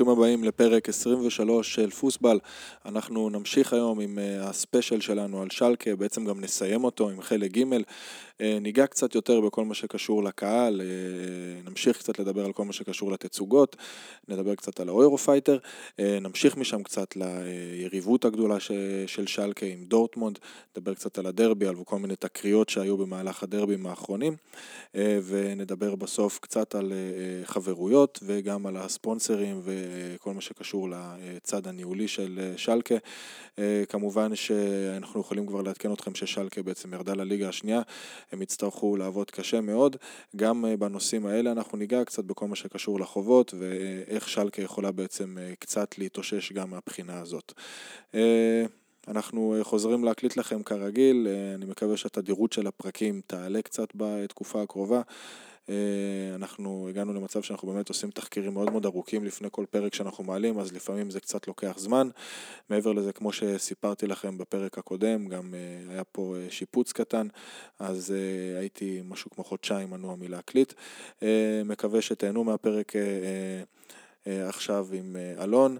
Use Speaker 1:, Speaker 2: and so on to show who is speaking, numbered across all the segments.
Speaker 1: וברוכים הבאים לפרק 23 של פוסבל. אנחנו נמשיך היום עם אה, הספיישל שלנו על שלקה, בעצם גם נסיים אותו עם חלק ג'. אה, ניגע קצת יותר בכל מה שקשור לקהל, אה, נמשיך קצת לדבר על כל מה שקשור לתצוגות, נדבר קצת על ה Eurofighter, נמשיך משם קצת ליריבות הגדולה של שלקה עם דורטמונד, נדבר קצת על הדרבי, על כל מיני תקריות שהיו במהלך הדרבים האחרונים, ונדבר בסוף קצת על חברויות וגם על הספונסרים וכל מה שקשור לצד הניהולי של אה, שלקה. אה, כמובן שאנחנו יכולים כבר לעדכן אתכם ששלקה בעצם ירדה לליגה השנייה, הם יצטרכו לעבוד קשה מאוד. גם אה, בנושאים האלה אנחנו ניגע קצת בכל מה שקשור לחובות ואיך שלקה יכולה בעצם קצת להתאושש גם מהבחינה הזאת. אנחנו חוזרים להקליט לכם כרגיל, אני מקווה שהתדירות של הפרקים תעלה קצת בתקופה הקרובה. אה, אנחנו הגענו למצב שאנחנו באמת עושים תחקירים מאוד מאוד ארוכים לפני כל פרק שאנחנו מעלים, אז לפעמים זה קצת לוקח זמן. מעבר לזה, כמו שסיפרתי לכם בפרק הקודם, גם אה, היה פה אה, שיפוץ קטן, אז הייתי משהו כמו חודשיים מנוע מלהקליט. מקווה שתהנו מהפרק עכשיו עם אלון,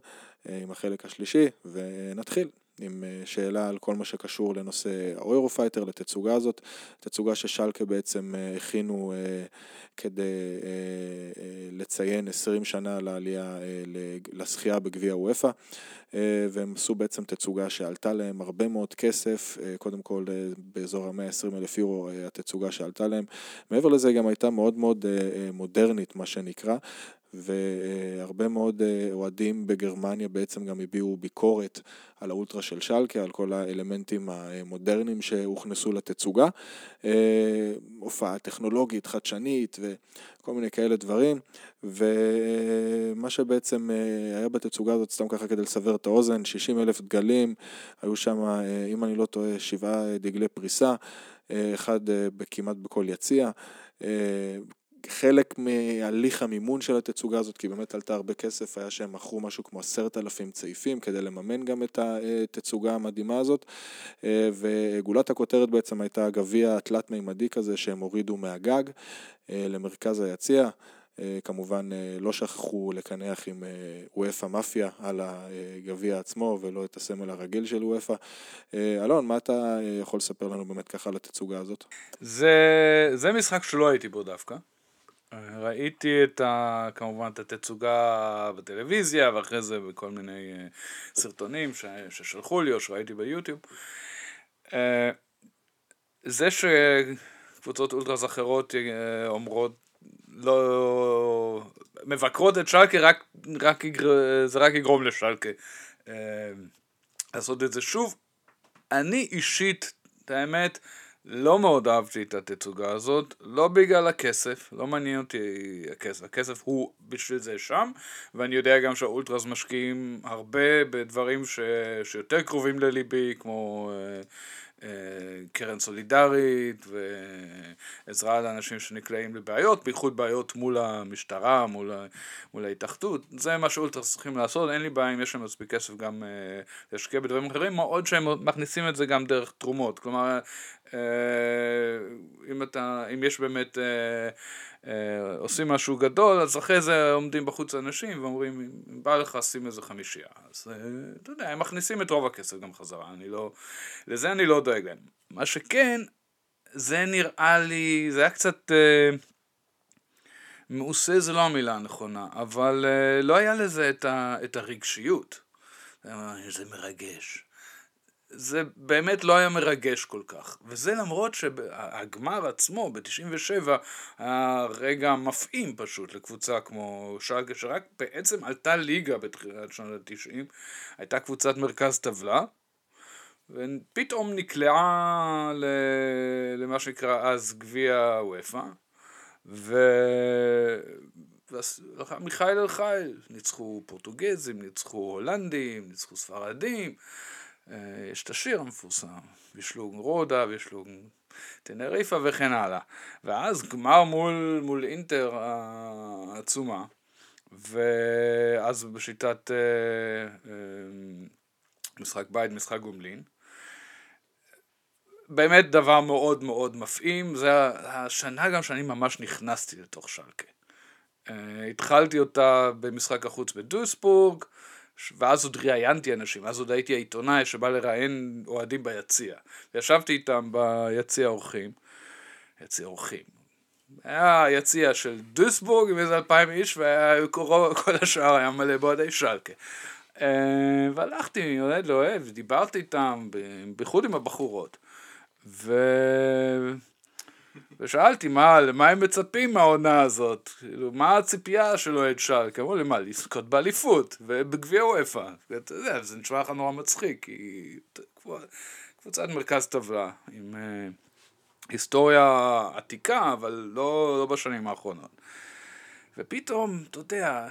Speaker 1: עם החלק השלישי, ונתחיל. עם אה, שאלה על כל מה שקשור לנושא ה Eurofighter, לתצוגה הזאת, תצוגה ששלקה בעצם אה, הכינו אה, כדי לציין 20 שנה לעלייה לזכייה בגביע וופא, והם עשו בעצם תצוגה שעלתה להם הרבה מאוד כסף, קודם כל באזור ה-120 אלף יורו התצוגה שעלתה להם, מעבר לזה גם הייתה מאוד מאוד מודרנית מה שנקרא, והרבה מאוד אה, אוהדים בגרמניה בעצם גם הביעו ביקורת על האולטרה של שלקה, על כל האלמנטים המודרניים שהוכנסו לתצוגה. אה, הופעה טכנולוגית, חדשנית וכל מיני כאלה דברים. ומה שבעצם אה, היה בתצוגה הזאת, סתם ככה כדי לסבר את האוזן, 60 אלף דגלים, היו שם, אם אני לא טועה, שבעה דגלי פריסה, אחד כמעט בכל יציע. חלק מהליך המימון של התצוגה הזאת, כי באמת עלתה הרבה כסף, היה שהם מכרו משהו כמו עשרת אלפים צעיפים כדי לממן גם את התצוגה המדהימה הזאת, וגולת הכותרת בעצם הייתה הגביע התלת-מימדי כזה שהם הורידו מהגג אה, למרכז היציע. אה, כמובן אה, לא שכחו לקנח עם וופא מאפיה על הגביע עצמו ולא את הסמל הרגיל של וופא. אלון, מה אתה יכול לספר לנו באמת ככה על התצוגה הזאת?
Speaker 2: זה, זה משחק שלא הייתי בו דווקא. ראיתי את ה... כמובן את התצוגה בטלוויזיה ואחרי זה בכל מיני uh, סרטונים ש... ששלחו לי או שראיתי ביוטיוב. Uh, זה שקבוצות אולטרס אחרות uh, אומרות לא... מבקרות את שלקה רק, רק יגר... זה רק יגרום לשלקה לעשות את זה שוב. אני אישית, את האמת, לא מאוד אהבתי את התצוגה הזאת, לא בגלל הכסף, לא מעניין אותי הכסף, הכסף הוא בשביל זה שם, ואני יודע גם שהאולטרס משקיעים הרבה בדברים ש... שיותר קרובים לליבי, כמו אה, אה, קרן סולידרית ועזרה לאנשים שנקלעים לבעיות, בייחוד בעיות מול המשטרה, מול, מול ההתאחדות, זה מה שאולטרס צריכים לעשות, אין לי בעיה אם יש להם מספיק כסף גם אה, להשקיע בדברים אחרים, מה עוד שהם מכניסים את זה גם דרך תרומות, כלומר אם, אתה, אם יש באמת אה, עושים משהו גדול, אז אחרי זה עומדים בחוץ אנשים ואומרים, אם בא לך שים איזה חמישייה. אז אה, אתה יודע, הם מכניסים את רוב הכסף גם חזרה, אני לא, לזה אני לא דואג להם. מה שכן, זה נראה לי, זה היה קצת... אה, מעושה זה לא המילה הנכונה, אבל לא היה לזה את, את הרגשיות. זה מרגש. זה באמת לא היה מרגש כל כך. וזה למרות שהגמר עצמו ב-97 היה רגע מפעים פשוט לקבוצה כמו שלגה, שרק בעצם עלתה ליגה בתחילת שנות ה-90, הייתה קבוצת מרכז טבלה, ופתאום נקלעה למה שנקרא אז גביע וופא, ו... מיכאל אל חייל, ניצחו פורטוגזים, ניצחו הולנדים, ניצחו ספרדים, יש את השיר המפורסם, בשלוג רודה, בשלוג טנריפה וכן הלאה. ואז גמר מול, מול אינטר העצומה, ואז בשיטת אה, אה, משחק בית, משחק גומלין. באמת דבר מאוד מאוד מפעים, זה השנה גם שאני ממש נכנסתי לתוך שלקה. התחלתי אותה במשחק החוץ בדוסבורג, ואז עוד ראיינתי אנשים, אז עוד הייתי העיתונאי שבא לראיין אוהדים ביציע. וישבתי איתם ביציע אורחים, יציע אורחים. היה יציע של דוסבורג עם איזה אלפיים איש, וכל השאר היה מלא באוהדי שלקה. אה, והלכתי מאוהד לאוהד, ודיברתי איתם, בייחוד עם הבחורות. ו... ושאלתי מה, למה הם מצפים מהעונה הזאת, כאילו, מה הציפייה של אוהד שלק, אמרו לי מה, לזכות באליפות, ובגביע וופא, ואתה יודע, זה נשמע לך נורא מצחיק, כי קבוצת מרכז טבלה, עם uh, היסטוריה עתיקה, אבל לא, לא בשנים האחרונות. ופתאום, אתה יודע,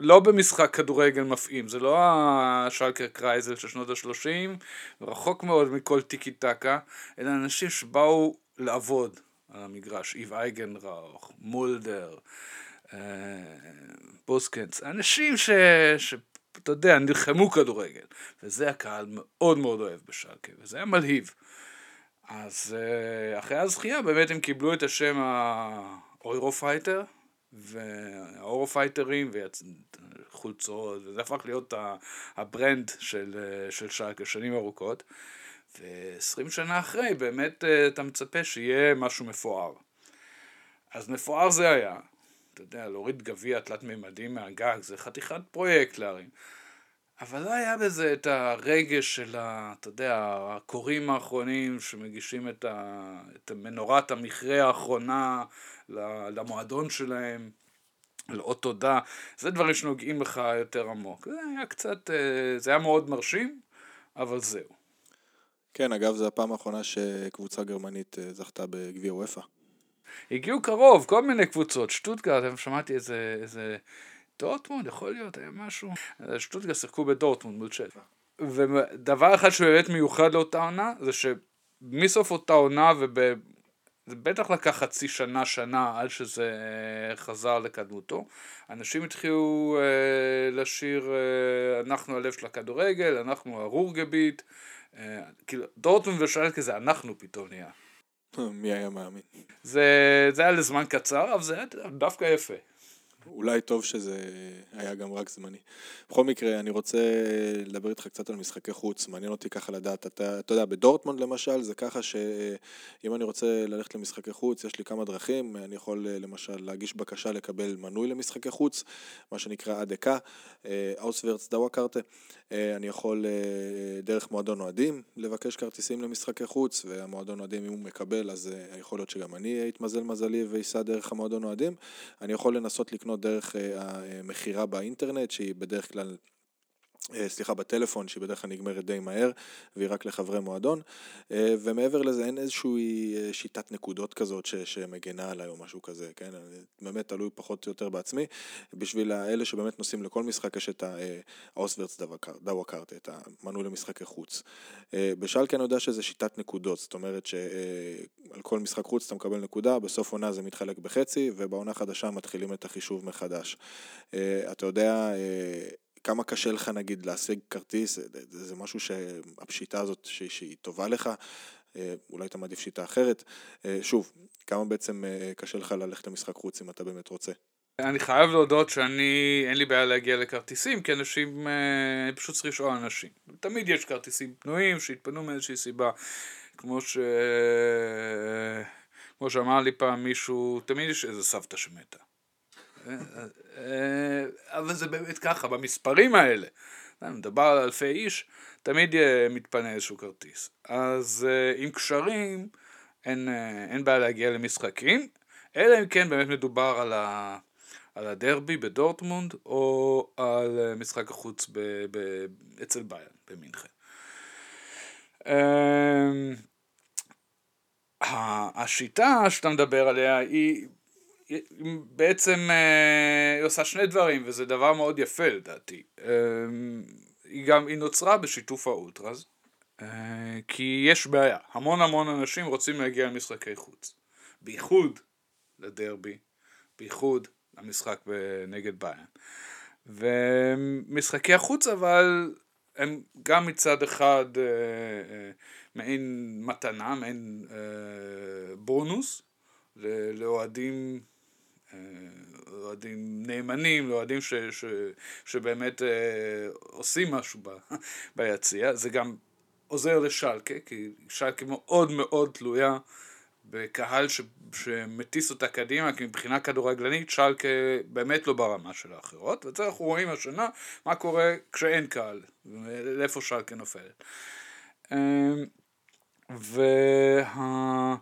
Speaker 2: לא במשחק כדורגל מפעים, זה לא ה Schalker Kreisel של שנות השלושים, רחוק מאוד מכל טיקי טקה, אלא אנשים שבאו לעבוד על המגרש, איב אייגנראוך, מולדר, אה, בוסקנס, אנשים ש... ש... אתה יודע, נלחמו כדורגל, וזה הקהל מאוד מאוד אוהב בשלקה, וזה היה מלהיב. אז אה, אחרי הזכייה באמת הם קיבלו את השם ה Eurofighter, וה Eurofighter ים וחולצות, וזה הפך להיות ה brand של, של שלקה שנים ארוכות. ועשרים שנה אחרי באמת אה, אתה מצפה שיהיה משהו מפואר. אז מפואר זה היה. אתה יודע, להוריד גביע תלת מימדים מהגג זה חתיכת פרויקט להרים. אבל לא היה בזה את הרגש של, ה, אתה יודע, הקוראים האחרונים שמגישים את, ה, את מנורת המכרה האחרונה למועדון שלהם, לאות תודה, זה דברים שנוגעים לך יותר עמוק. זה היה קצת, אה, זה היה מאוד מרשים, אבל זהו.
Speaker 1: כן, אגב, זו הפעם האחרונה שקבוצה גרמנית אה, זכתה בגביע וופא.
Speaker 2: הגיעו קרוב, כל מיני קבוצות, שטוטגרד, שמעתי איזה, איזה דורטמונד, יכול להיות, היה משהו. שטוטגרד שיחקו בדורטמונד מול צ'לפה. ודבר אחד שבאמת מיוחד לאותה עונה, זה שמסוף אותה עונה וב... זה בטח לקח חצי שנה, שנה, עד שזה אה, חזר לקדמותו. אנשים התחילו אה, לשיר אה, אנחנו הלב של הכדורגל, אנחנו הרורגביט. אה, כאילו, דורטמונד ושלקה זה אנחנו פתאום נהיה.
Speaker 1: מי היה מאמין?
Speaker 2: זה, זה היה לזמן קצר, אבל זה היה דווקא יפה.
Speaker 1: אולי טוב שזה היה גם רק זמני. בכל מקרה, אני רוצה לדבר איתך קצת על משחקי חוץ, מעניין אותי ככה לדעת. אתה, אתה יודע, בדורטמונד למשל, זה ככה שאם אני רוצה ללכת למשחקי חוץ, יש לי כמה דרכים. אני יכול למשל להגיש בקשה לקבל מנוי למשחקי חוץ, מה שנקרא אדקה, אאוסוורץ דאווה קארטה. אני יכול דרך מועדון אוהדים לבקש כרטיסים למשחקי חוץ, והמועדון אוהדים, אם הוא מקבל, אז יכול להיות שגם אני אתמזל מזלי ואסע דרך המועדון אוהדים. אני יכול לנסות לקנות לקנות דרך אה, המכירה באינטרנט, שהיא בדרך כלל סליחה, בטלפון, שהיא בדרך כלל נגמרת די מהר, והיא רק לחברי מועדון. אה, ומעבר לזה, אין איזושהי שיטת נקודות כזאת ש, שמגנה עליי או משהו כזה, כן? אני באמת תלוי פחות או יותר בעצמי. בשביל האלה שבאמת נוסעים לכל משחק, יש את האוסוורץ דאווקארט, את המנוי למשחקי חוץ. בשלקה אני יודע שזה שיטת נקודות, זאת אומרת שעל כל משחק חוץ אתה מקבל נקודה, בסוף עונה זה מתחלק בחצי, ובעונה חדשה מתחילים את החישוב מחדש. אתה יודע... כמה קשה לך נגיד להשיג כרטיס, זה, זה משהו שהפשיטה הזאת שהיא טובה לך, אה, אולי אתה מעדיף שיטה אחרת. אה, שוב, כמה בעצם אה, קשה לך ללכת למשחק חוץ אם אתה באמת רוצה.
Speaker 2: אני חייב להודות שאני, אין לי בעיה להגיע לכרטיסים, כי אנשים, פשוט צריך לשאול אנשים. תמיד יש כרטיסים פנויים שהתפנו מאיזושהי סיבה, כמו ש... כמו שאמר לי פעם מישהו, תמיד יש איזה סבתא שמתה. אה, אבל זה באמת ככה, במספרים האלה, מדבר על אלפי איש, תמיד מתפנה איזשהו כרטיס. אז אה, עם קשרים אין, אה, אין בעיה להגיע למשחקים, אלא אם כן באמת מדובר על, ה, על הדרבי בדורטמונד, או על משחק החוץ ב, ב, אצל ביין במינכן. השיטה שאתה מדבר עליה היא בעצם אה, היא עושה שני דברים, וזה דבר מאוד יפה לדעתי. אה, היא גם, היא נוצרה בשיתוף האולטראז, אה, כי יש בעיה, המון המון אנשים רוצים להגיע למשחקי חוץ. בייחוד לדרבי, בייחוד למשחק נגד ביין. ומשחקי החוץ אבל הם גם מצד אחד מעין מתנה, מעין בונוס לאוהדים לאוהדים נאמנים, לאוהדים ש, ש, שבאמת אה, עושים משהו ב, ביציע, זה גם עוזר לשלקה, כי שלקה מאוד מאוד תלויה בקהל ש, שמטיס אותה קדימה, כי מבחינה כדורגלנית שלקה באמת לא ברמה של האחרות, ואת זה אנחנו רואים השנה, מה קורה כשאין קהל, לאיפה שלקה נופלת. אמ, וה...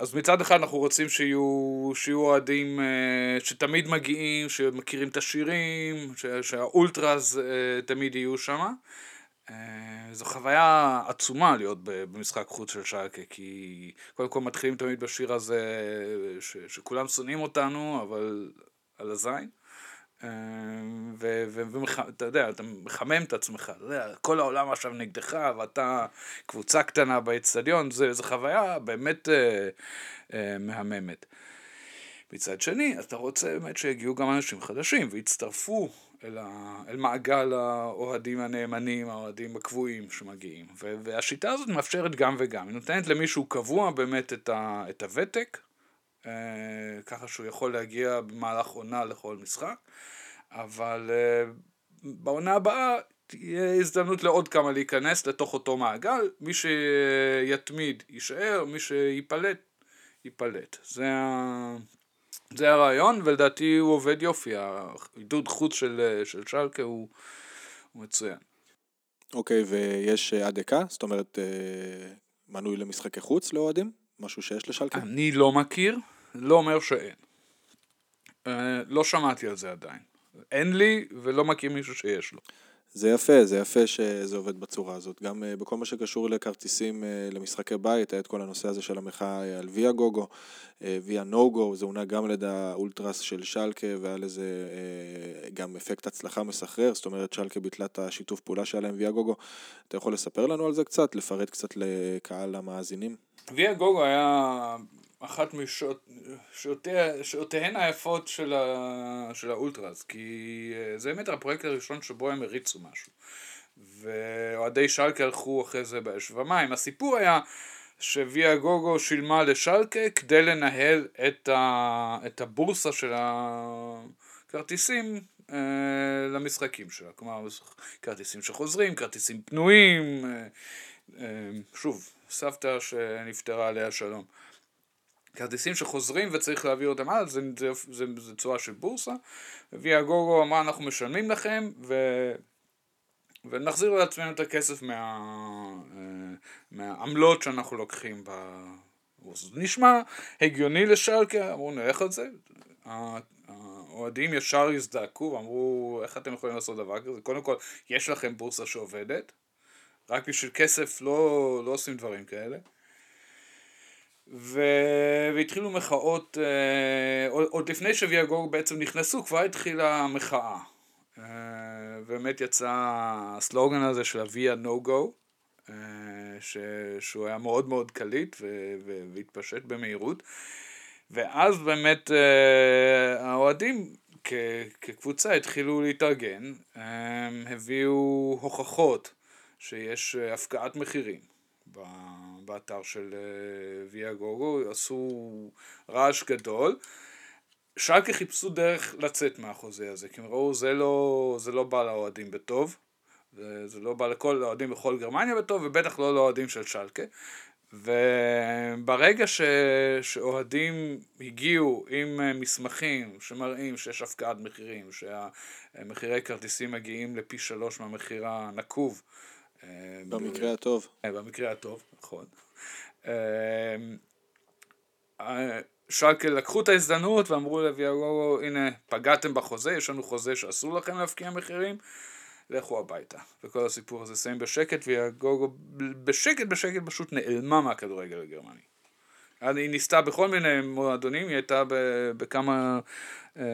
Speaker 2: אז מצד אחד אנחנו רוצים שיהיו, שיהיו אוהדים אה, שתמיד מגיעים, שמכירים את השירים, שהאולטראז אה, תמיד יהיו שם. אה, זו חוויה עצומה להיות במשחק חוץ של שייקה, כי קודם כל מתחילים תמיד בשיר הזה ש, שכולם שונאים אותנו, אבל על הזין. ואתה יודע, אתה מחמם את עצמך, אתה יודע, כל העולם עכשיו נגדך ואתה קבוצה קטנה באצטדיון, זו חוויה באמת אה, אה, מהממת. מצד שני, אתה רוצה באמת שיגיעו גם אנשים חדשים ויצטרפו אל, ה, אל מעגל האוהדים הנאמנים, האוהדים הקבועים שמגיעים. והשיטה הזאת מאפשרת גם וגם, היא נותנת למישהו קבוע באמת את, ה, את הוותק, ככה שהוא יכול להגיע במהלך עונה לכל משחק, אבל אה, בעונה הבאה תהיה הזדמנות לעוד כמה להיכנס לתוך אותו מעגל, מי שיתמיד יישאר, מי שיפלט, ייפלט. זה, ה... זה הרעיון, ולדעתי הוא עובד יופי, העידוד חוץ של, של שלקה הוא, הוא מצוין.
Speaker 1: אוקיי, okay, ויש עד דקה? זאת אומרת, מנוי למשחקי חוץ לאוהדים? משהו שיש לשלקה?
Speaker 2: אני לא מכיר, לא אומר שאין. אה, לא שמעתי על זה עדיין. אין לי ולא מכיר מישהו שיש לו.
Speaker 1: זה יפה, זה יפה שזה עובד בצורה הזאת. גם uh, בכל מה שקשור לכרטיסים uh, למשחקי בית, היה את כל הנושא הזה של המחאה על ויה גוגו, ויה נו גו, זה עונה גם על ידי האולטרס של שלקה, והיה לזה גם אפקט הצלחה מסחרר, זאת אומרת שלקה ביטלה את השיתוף פעולה שהיה להם ויה גוגו. אתה יכול לספר לנו על זה קצת, לפרט קצת לקהל המאזינים?
Speaker 2: ויה גוגו היה אחת משעותיהן היפות של, ה, של האולטרס, כי אה, זה באמת הפרויקט הראשון שבו הם הריצו משהו. ואוהדי שלקה הלכו אחרי זה באש ומים. הסיפור היה שוויה גוגו שילמה לשלקה כדי לנהל את, ה, את הבורסה של הכרטיסים אה, למשחקים שלה. כלומר, כרטיסים שחוזרים, כרטיסים פנויים, אה, אה, שוב, סבתא שנפטרה עליה שלום. כרטיסים שחוזרים וצריך להעביר אותם הלאה, זה, זה, זה, זה צורה של בורסה. ויה גוגו אמרה אנחנו משלמים לכם ו... ונחזיר לעצמנו את הכסף מה... אה, מהעמלות שאנחנו לוקחים בבורסה. נשמע הגיוני לשלקה, אמרו נלך על זה. האוהדים ישר הזדעקו ואמרו איך אתם יכולים לעשות דבר כזה, קודם כל יש לכם בורסה שעובדת, רק בשביל כסף לא, לא עושים דברים כאלה. ו... והתחילו מחאות, אה, עוד לפני שוויאגוג בעצם נכנסו, כבר התחילה המחאה. אה, באמת יצא הסלוגן הזה של ה-Via No Go, אה. שהוא היה מאוד מאוד קליט ו... והתפשט במהירות. ואז באמת האוהדים כ... כקבוצה התחילו להתארגן, הם הביאו הוכחות שיש הפקעת מחירים. באתר של אה, ויה גוגו, עשו רעש גדול. שלקה חיפשו דרך לצאת מהחוזה הזה, כי הם ראו זה לא, זה לא בא לאוהדים בטוב, זה, זה לא בא לכל האוהדים בכל גרמניה בטוב, ובטח לא לאוהדים של שלקה. וברגע ש... שאוהדים הגיעו עם אה, מסמכים שמראים שיש הפקעת מחירים, שהמחירי כרטיסים מגיעים לפי שלוש מהמחיר הנקוב,
Speaker 1: אה, במקרה הטוב.
Speaker 2: אה, במקרה הטוב, נכון. אה, שלקה לקחו את ההזדמנות ואמרו לוויאגוגו, הנה, פגעתם בחוזה, יש לנו חוזה שאסור לכם להפקיע מחירים, לכו הביתה. וכל הסיפור הזה סיים בשקט, ויאגוגו בשקט בשקט פשוט נעלמה מהכדורגל הגרמני. היא ניסתה בכל מיני מועדונים, היא הייתה בכמה אה,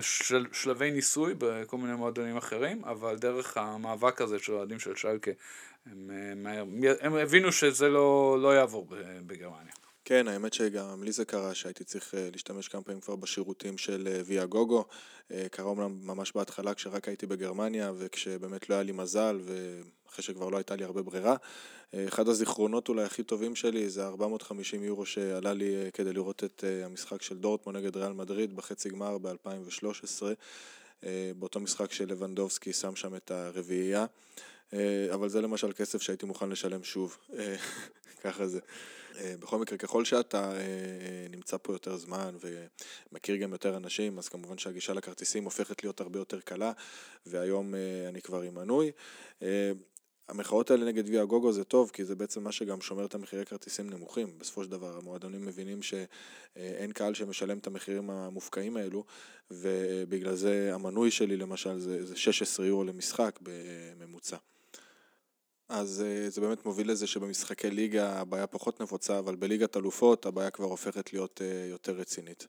Speaker 2: של, שלבי ניסוי בכל מיני מועדונים אחרים, אבל דרך המאבק הזה של האוהדים של שלקה, הם, הם, הם הבינו שזה לא, לא יעבור בגרמניה.
Speaker 1: כן, האמת שגם לי זה קרה שהייתי צריך אה, להשתמש כמה פעמים כבר בשירותים של אה, ויה גוגו. אה, קרה אומנם ממש בהתחלה כשרק הייתי בגרמניה וכשבאמת לא היה לי מזל ואחרי שכבר לא הייתה לי הרבה ברירה. אחד הזיכרונות אולי הכי טובים שלי זה 450 יורו שעלה לי כדי לראות את המשחק של דורטמו נגד ריאל מדריד בחצי גמר ב-2013. באותו משחק שלבנדובסקי שם שם את הרביעייה. אבל זה למשל כסף שהייתי מוכן לשלם שוב, ככה זה. אה, בכל מקרה, ככל שאתה אה, אה, נמצא פה יותר זמן ומכיר גם יותר אנשים, אז כמובן שהגישה לכרטיסים הופכת להיות הרבה יותר קלה, והיום אני כבר עם מנוי. המחאות האלה נגד ויה גוגו זה טוב, כי זה בעצם מה שגם שומר את המחירי כרטיסים נמוכים. בסופו של דבר, המועדונים מבינים שאין קהל שמשלם את המחירים המופקעים האלו, ובגלל זה המנוי שלי למשל זה, זה 16 יורו למשחק בממוצע. אז אה, זה באמת מוביל לזה שבמשחקי ליגה הבעיה פחות נפוצה, אבל בליגת אלופות הבעיה כבר הופכת להיות אה, יותר רצינית.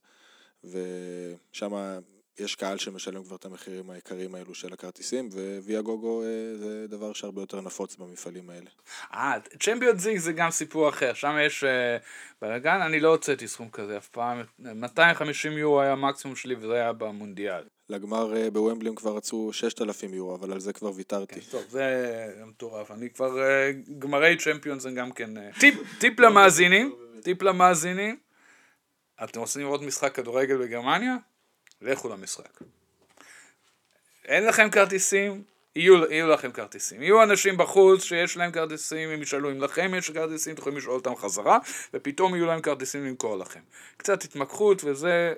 Speaker 1: ושם יש קהל שמשלם כבר את המחירים העיקריים האלו של הכרטיסים, וויה גוגו אה, זה דבר שהרבה יותר נפוץ במפעלים האלה.
Speaker 2: אה, צ'מפיון זיג זה גם סיפור אחר, שם יש בלאגן, אני לא הוצאתי סכום כזה אף פעם, 250 יורו היה המקסימום שלי וזה היה במונדיאל.
Speaker 1: לגמר אה, בוומבלים כבר רצו 6,000 יורו, אבל על זה כבר ויתרתי.
Speaker 2: כן, טוב, זה מטורף. אני כבר, אה, גמרי צ'מפיונס הם גם כן... אה, טיפ, טיפ למאזינים, טיפ למאזינים, אתם רוצים לראות משחק כדורגל בגרמניה? לכו למשחק. אין לכם כרטיסים, יהיו, יהיו לכם כרטיסים. יהיו אנשים בחוץ שיש להם כרטיסים, הם ישאלו אם לכם יש כרטיסים, אתם יכולים לשאול אותם חזרה, ופתאום יהיו להם כרטיסים למכור לכם. קצת התמקחות וזה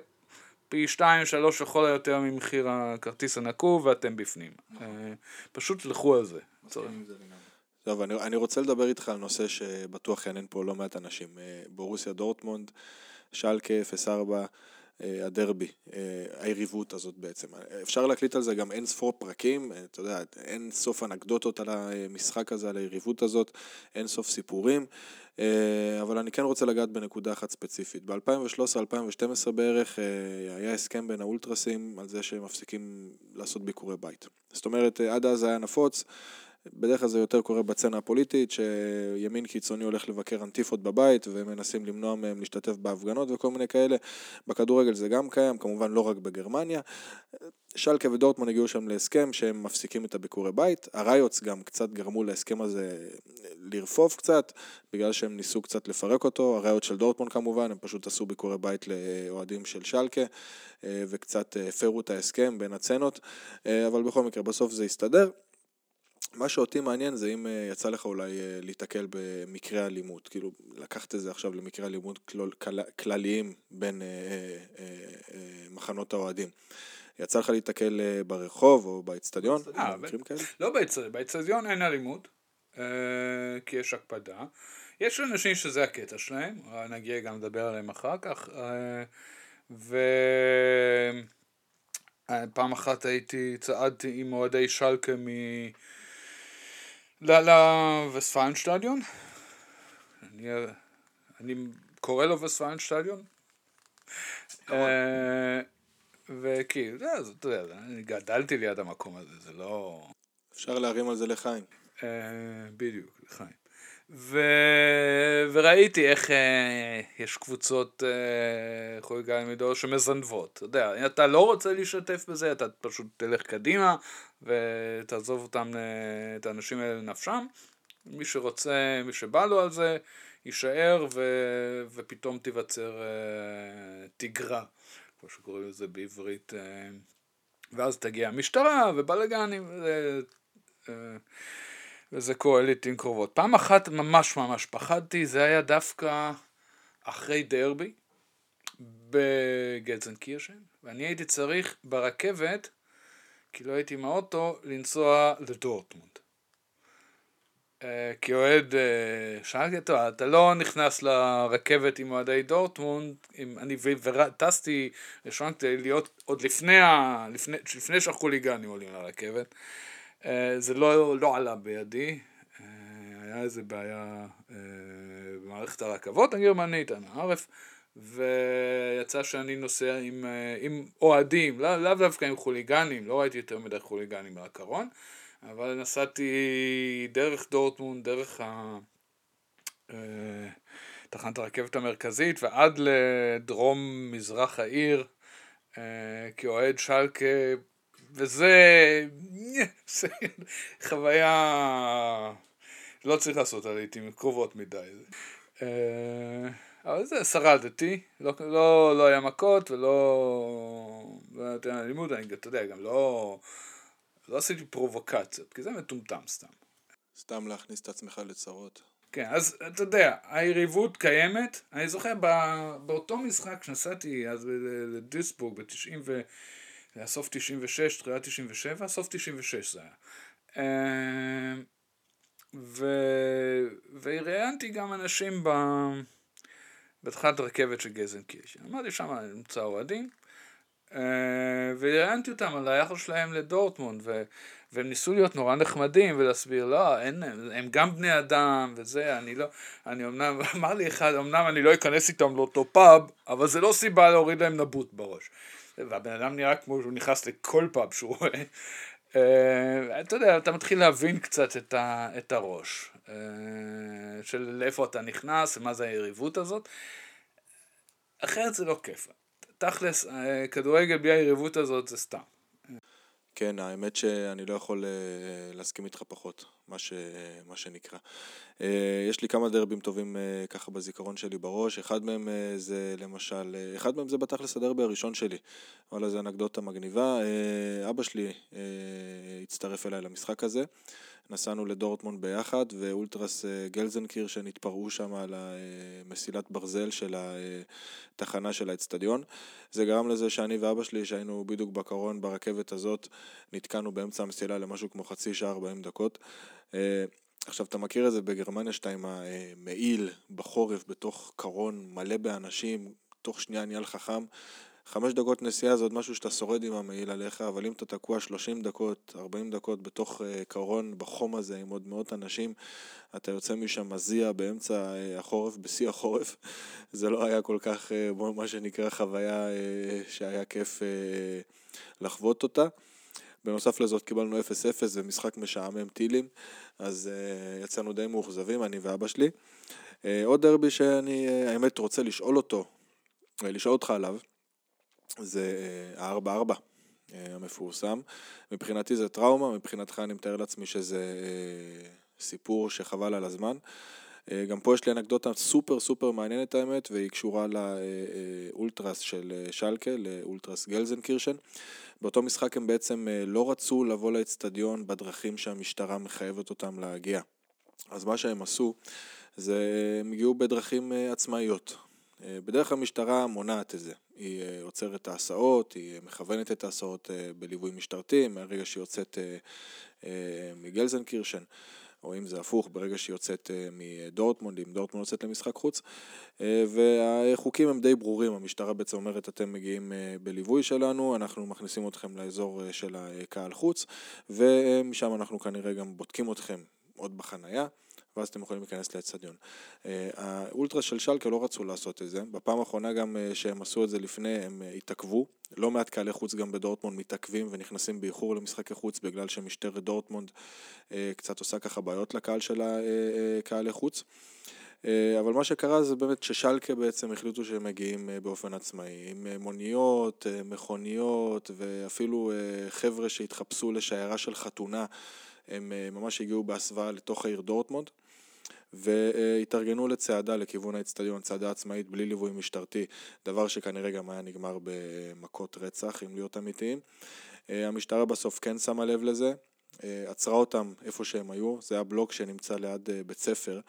Speaker 2: פי שתיים, שלוש לכל היותר ממחיר הכרטיס הנקוב ואתם בפנים. אה, פשוט לכו על זה.
Speaker 1: טוב, אני, אני רוצה לדבר איתך על נושא שבטוח יעניין פה לא מעט אנשים. אה, בורוסיה דורטמונד, שלקה 04, אה, הדרבי, היריבות הזאת בעצם. אפשר להקליט על זה גם אין ספור פרקים, אתה יודע, אין סוף אנקדוטות על המשחק הזה, על היריבות הזאת, אין סוף סיפורים. אה, אבל אני כן רוצה לגעת בנקודה אחת ספציפית. ב-2013-2012 בערך אה, היה הסכם בין האולטרסים על זה שהם מפסיקים לעשות ביקורי בית. זאת אומרת, אה, עד אז היה נפוץ. בדרך כלל זה יותר קורה בצנה הפוליטית, שימין קיצוני הולך לבקר אנטיפות בבית ומנסים למנוע מהם להשתתף בהפגנות וכל מיני כאלה. בכדורגל זה גם קיים, כמובן לא רק בגרמניה. שלקה ודורטמון הגיעו שם להסכם שהם מפסיקים את הביקורי בית. הריוטס גם קצת גרמו להסכם הזה לרפוף קצת, בגלל שהם ניסו קצת לפרק אותו. הריוט של דורטמון כמובן, הם פשוט עשו ביקורי בית לאוהדים של שלקה, אה, וקצת הפרו את ההסכם בין הצנות, אה, אבל בכל מקרה בסוף זה הסתדר. מה שאותי מעניין זה אם אה, יצא לך אולי אה, להתקל במקרי אלימות, כאילו לקחת את זה עכשיו למקרי אלימות כלליים בין אה, מחנות האוהדים. יצא לך להתקל ברחוב או באצטדיון?
Speaker 2: לא באצטדיון אין אלימות, כי יש הקפדה. יש אנשים שזה הקטע שלהם, נגיע גם לדבר עליהם אחר כך. ופעם אחת הייתי, צעדתי עם אוהדי שלקה לווספלנשטדיון. אני, אני קורא לו וספלנשטדיון. אה, וכאילו, אתה יודע, אני גדלתי ליד המקום הזה, זה לא...
Speaker 1: אפשר להרים על זה לחיים.
Speaker 2: אה, בדיוק, לחיים. ו... וראיתי איך אה, יש קבוצות אה, חוליגנים מדור שמזנבות, אתה יודע, אם אתה לא רוצה להשתתף בזה, אתה פשוט תלך קדימה ותעזוב אותם, אה, את האנשים האלה לנפשם, מי שרוצה, מי שבא לו על זה, יישאר ו... ופתאום תיווצר אה, תגרה, כמו שקוראים לזה בעברית, אה, ואז תגיע המשטרה ובלאגנים, אה, אה, וזה קורה לעיתים קרובות. פעם אחת ממש ממש פחדתי, זה היה דווקא אחרי דרבי בגלצנקירשן, ואני הייתי צריך ברכבת, כי לא הייתי עם האוטו, לנסוע לדורטמונד. אה, כי אוהד, אה, שאלתי אותו, אתה לא נכנס לרכבת עם אוהדי דורטמונד, אני וטסתי ראשון כדי להיות עוד לפני, לפני, לפני שהחוליגנים עולים לרכבת. אה, זה לא, לא עלה בידי, אה, היה איזה בעיה אה, במערכת הרכבות הגרמנית, אנא ערף, ויצא שאני נוסע עם, עם אוהדים, לא, לאו דווקא עם חוליגנים, לא ראיתי יותר מדי חוליגנים בקרון, אבל נסעתי דרך דורטמונד, דרך ה... תחנת הרכבת המרכזית ועד לדרום מזרח העיר כאוהד שלקה וזה זה חוויה לא צריך לעשות על לעיתים קרובות מדי. אבל זה שרדתי, לא, לא, לא היה מכות ולא... לא היה אלימות, אני, אתה יודע, גם לא... לא עשיתי פרובוקציות, כי זה מטומטם סתם.
Speaker 1: סתם להכניס את עצמך לצרות.
Speaker 2: כן, אז אתה יודע, היריבות קיימת. אני זוכר באותו משחק שנסעתי אז לדיסבורג ב-90 ו... זה היה סוף 96, תחילת 97, סוף 96 זה היה. אמ, ו... וראיינתי גם אנשים ב... בתחילת רכבת של גזנקיש. אמרתי שם נמצא אוהדים, אה, וראיינתי אותם על היחס שלהם לדורטמונד, ו... והם ניסו להיות נורא נחמדים ולהסביר, לא, אין, הם גם בני אדם וזה, אני לא, אני אמנם, אמר לי אחד, אמנם אני לא אכנס איתם לאותו פאב, אבל זה לא סיבה להוריד להם נבוט בראש. והבן אדם נראה כמו שהוא נכנס לכל פאב שהוא רואה. Uh, אתה יודע, אתה מתחיל להבין קצת את, ה, את הראש, uh, של לאיפה אתה נכנס ומה זה היריבות הזאת. אחרת זה לא כיף. תכלס, uh, כדורגל בלי היריבות הזאת זה סתם.
Speaker 1: כן, האמת שאני לא יכול להסכים איתך פחות, מה, ש, מה שנקרא. Uh, יש לי כמה דרבים טובים uh, ככה בזיכרון שלי בראש, אחד מהם uh, זה למשל, אחד מהם זה בתכלס הדרבי הראשון שלי, וואלה זה אנקדוטה מגניבה, אבא שלי הצטרף אליי למשחק הזה. נסענו לדורטמונד ביחד, ואולטרס אה, גלזנקירשן התפרעו שם על המסילת ברזל של התחנה של האצטדיון. זה גרם לזה שאני ואבא שלי, שהיינו בדיוק בקרון ברכבת הזאת, נתקענו באמצע המסילה למשהו כמו חצי שעה 40 דקות. אה, עכשיו, אתה מכיר את זה בגרמניה שאתה עם המעיל בחורף בתוך קרון מלא באנשים, תוך שנייה נהיה לך חם. חמש דקות נסיעה זה עוד משהו שאתה שורד עם המעיל עליך, אבל אם אתה תקוע 30 דקות, 40 דקות בתוך uh, קרון בחום הזה עם עוד מאות אנשים, אתה יוצא משם מזיע באמצע uh, החורף, בשיא החורף. זה לא היה כל כך, uh, מה שנקרא, חוויה uh, שהיה כיף uh, לחוות אותה. בנוסף לזאת קיבלנו 0-0 ומשחק משעמם טילים, אז uh, יצאנו די מאוכזבים, אני ואבא שלי. Uh, עוד דרבי שאני, uh, האמת, רוצה לשאול אותו, לשאול אותך עליו. זה ה-4-4 אה, אה, המפורסם. מבחינתי זה טראומה, מבחינתך אני מתאר לעצמי שזה אה, סיפור שחבל על הזמן. גם פה יש לי אנקדוטה סופר סופר מעניינת האמת, והיא קשורה לאולטרס של שלקה, לאולטרס גלזנקירשן. באותו משחק הם בעצם לא רצו לבוא לאצטדיון בדרכים שהמשטרה מחייבת אותם להגיע. אז מה שהם עשו, זה הם הגיעו בדרכים עצמאיות. בדרך כלל המשטרה מונעת את זה. היא אה, עוצרת את ההסעות, היא מכוונת את ההסעות אה, בליווי משטרתי, מהרגע שהיא יוצאת אה, מגלזנקירשן, או אם זה הפוך, ברגע שהיא יוצאת מדורטמונד, אם דורטמונד יוצאת למשחק חוץ. והחוקים הם די ברורים, המשטרה בעצם אומרת, אתם מגיעים בליווי שלנו, אנחנו מכניסים אתכם לאזור של הקהל חוץ, ומשם אנחנו כנראה גם בודקים אתכם עוד בחנייה. ואז אתם יכולים להיכנס לאצטדיון. אה, האולטרה של שלקה לא רצו לעשות את זה, בפעם האחרונה גם אה, שהם עשו את זה לפני הם אה, התעכבו, לא מעט קהלי חוץ גם בדורטמונד מתעכבים ונכנסים באיחור למשחקי חוץ בגלל שמשטרת דורטמונד קצת עושה ככה בעיות לקהל של הקהלי חוץ. אבל מה שקרה זה באמת ששלקה בעצם החליטו שהם מגיעים באופן עצמאי, עם מוניות, מכוניות ואפילו חבר'ה שהתחפשו לשיירה של חתונה, הם ממש הגיעו בהסוואה לתוך העיר דורטמונד. והתארגנו לצעדה לכיוון האצטדיון, צעדה עצמאית בלי ליווי משטרתי, דבר שכנראה גם היה נגמר במכות רצח, אם להיות אמיתיים. אה, המשטרה בסוף כן שמה לב לזה, אה, עצרה אותם איפה שהם היו, זה היה בלוק שנמצא ליד אה, בית ספר.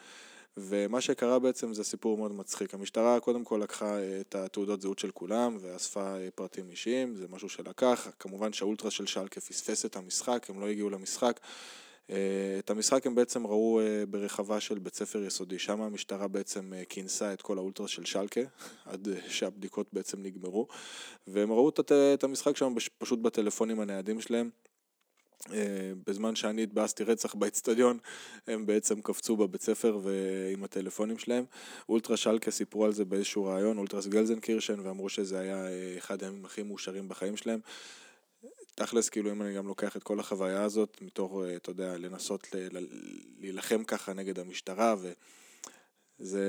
Speaker 1: ומה שקרה בעצם זה סיפור מאוד מצחיק. המשטרה קודם כל לקחה את התעודות זהות של כולם ואספה פרטים אישיים, זה משהו שלקח. כמובן שהאולטרה של שלקה פספס את המשחק, הם לא הגיעו למשחק. אה, את המשחק הם בעצם ראו אה, ברחבה של בית ספר יסודי, שם המשטרה בעצם אה, כינסה את כל האולטרה של שלקה, עד שהבדיקות בעצם נגמרו, והם ראו את המשחק שם פשוט בטלפונים הניידים שלהם. בזמן שאני התבאסתי רצח באצטדיון, הם בעצם קפצו בבית ספר ועם הטלפונים שלהם. אולטרה שלקה סיפרו על זה באיזשהו ראיון, אולטרס גלזנקירשן, ואמרו שזה היה אחד הימים הכי מאושרים בחיים שלהם. תכלס, כאילו, אם אני גם לוקח את כל החוויה הזאת, מתוך, אה, אתה יודע, לנסות להילחם ככה נגד המשטרה, זה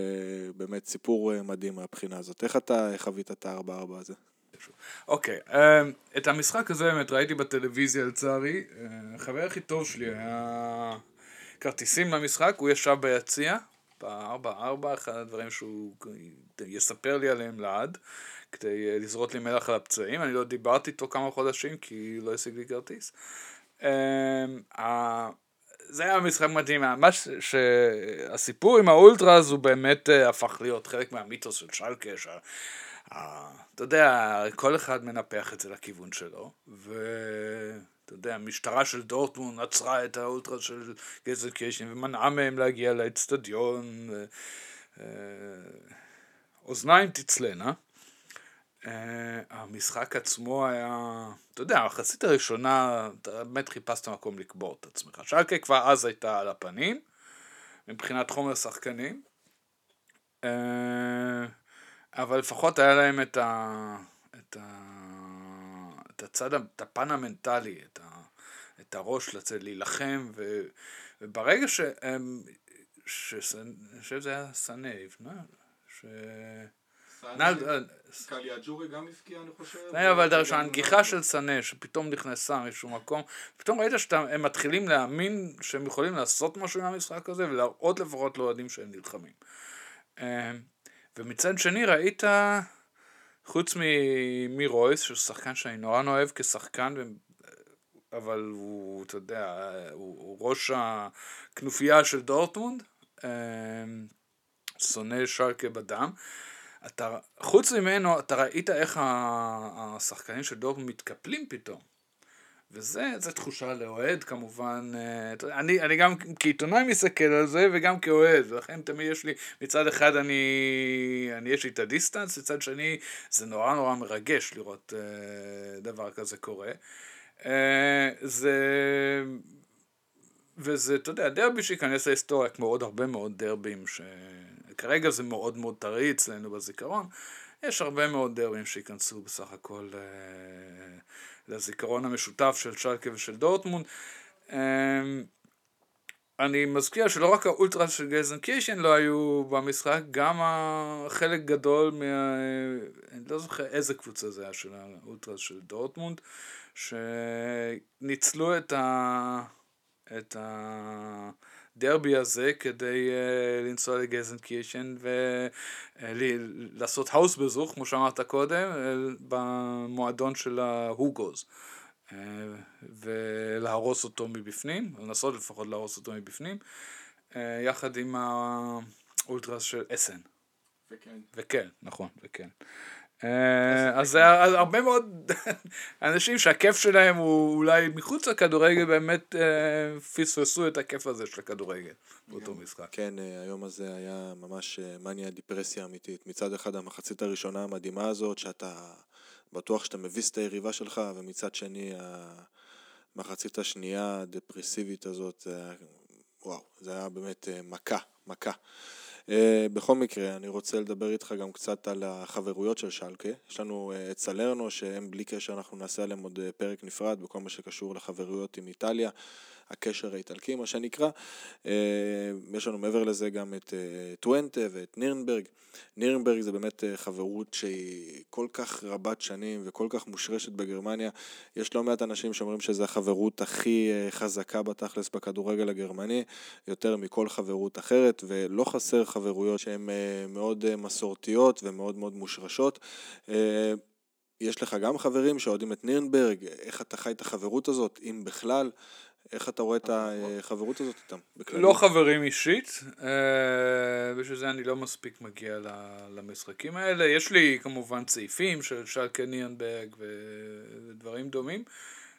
Speaker 1: באמת סיפור אה, מדהים מהבחינה הזאת. איך אתה חווית את ה-4-4 הזה?
Speaker 2: אוקיי, אמ, את המשחק הזה באמת ראיתי בטלוויזיה לצערי. Uh, החבר הכי טוב שלי היה כרטיסים למשחק, הוא ישב ביציע, ב-4-4, אחד הדברים שהוא יספר לי עליהם לעד, כדי uh, לזרות לי מלח על הפצעים. אני לא דיברתי איתו כמה חודשים כי לא השיג לי כרטיס. Uh, זה היה משחק מדהים, מה ש... שהסיפור עם האולטראז הוא באמת uh, הפך להיות חלק מהמיתוס של שלקה. אתה יודע, כל אחד מנפח את זה לכיוון שלו, ואתה יודע, המשטרה של דורטמון עצרה את האולטרה של גזל קיישן ומנעה מהם להגיע לאצטדיון, אה, אוזניים תצלנה. Uh, המשחק עצמו היה, אתה יודע, המחצית הראשונה, אתה באמת חיפשת מקום לקבור את עצמך. שלקה כבר אז הייתה על הפנים, מבחינת חומר שחקנים. Uh, אבל לפחות היה להם את, ה, את, ה, את הצד, את הפן המנטלי, את, ה, את הראש לצאת להילחם, ו, וברגע שהם, אני חושב שזה היה סנה יבנה, ש...
Speaker 1: קליאג'ורי גם הבקיע, אני חושב.
Speaker 2: אבל הנגיחה של סנה, שפתאום נכנסה מאיזשהו מקום, פתאום ראית שהם מתחילים להאמין שהם יכולים לעשות משהו עם המשחק הזה, ולהראות לפחות לאוהדים שהם נלחמים. אה, ומצד שני ראית, חוץ מרויס, שהוא שחקן שאני נורא נאהב כשחקן, אבל הוא, אתה יודע, הוא, הוא ראש הכנופיה של דורטמונד, אמ, שונא שלקה בדם. אתה, חוץ ממנו, אתה ראית איך השחקנים של דורטמונד מתקפלים פתאום. וזה תחושה לאוהד כמובן, אה, אני, אני גם כעיתונאי מסתכל על זה וגם כאוהד, ולכן תמיד יש לי, מצד אחד אני, אני יש לי את ה distance, מצד שני זה נורא נורא מרגש לראות uh, דבר כזה קורה. Uh, זה, וזה, אתה יודע, דרבי שייכנס להיסטוריה כמו עוד הרבה מאוד דרבים, שכרגע זה מאוד מאוד טרי אצלנו בזיכרון, יש הרבה מאוד דרבים שייכנסו בסך הכל uh, לזיכרון המשותף של שלקה ושל דורטמונד. אמ, אני מזכיר שלא רק האולטרס של גלזנקירשן לא היו במשחק, גם חלק גדול מה... אני לא זוכר איזה קבוצה זה היה של האולטרס של דורטמונד, שניצלו את ה... את ה... הדרבי הזה כדי uh, לנסוע לגלזנקירשן ולעשות uh, Hausbesuch, כמו שאמרת קודם, uh, במועדון של ההוגוס. Uh, ולהרוס אותו מבפנים, לנסות לפחות להרוס אותו מבפנים, uh, יחד עם האולטרס של אסן. וכן. וכן, נכון, וכן. אה, אז הרבה מאוד אנשים שהכיף שלהם הוא אולי מחוץ לכדורגל באמת אה, פספסו את הכיף הזה של הכדורגל באותו משחק.
Speaker 1: כן, אה, היום הזה היה ממש מניה דיפרסיה אמיתית. מצד אחד המחצית הראשונה המדהימה הזאת, שאתה בטוח שאתה מביס את היריבה שלך, ומצד שני המחצית השנייה הדפרסיבית הזאת, וואו, זה היה באמת מכה, מכה. Uh, בכל מקרה, אני רוצה לדבר איתך גם קצת על החברויות של שלקה. יש לנו uh, את סלרנו, שהם בלי קשר אנחנו נעשה עליהם עוד uh, פרק נפרד בכל מה שקשור לחברויות עם איטליה. הקשר האיטלקי, מה שנקרא. אה, יש לנו מעבר לזה גם את אה, טואנטה ואת נירנברג. נירנברג זה באמת אה, חברות שהיא כל כך רבת שנים וכל כך מושרשת בגרמניה. יש לא מעט אנשים שאומרים שזו החברות הכי חזקה בתכלס בכדורגל הגרמני, יותר מכל חברות אחרת, ולא חסר חברויות שהן מאוד מסורתיות ומאוד מאוד מושרשות. יש לך גם חברים שאוהדים את נירנברג, איך אתה חי את החברות הזאת, אם בכלל. איך אתה רואה את החברות הזאת איתם?
Speaker 2: לא חברים אישית, אה, בשביל זה אני לא מספיק מגיע למשחקים האלה. יש לי כמובן צעיפים של שלקה ניאנברג ודברים דומים,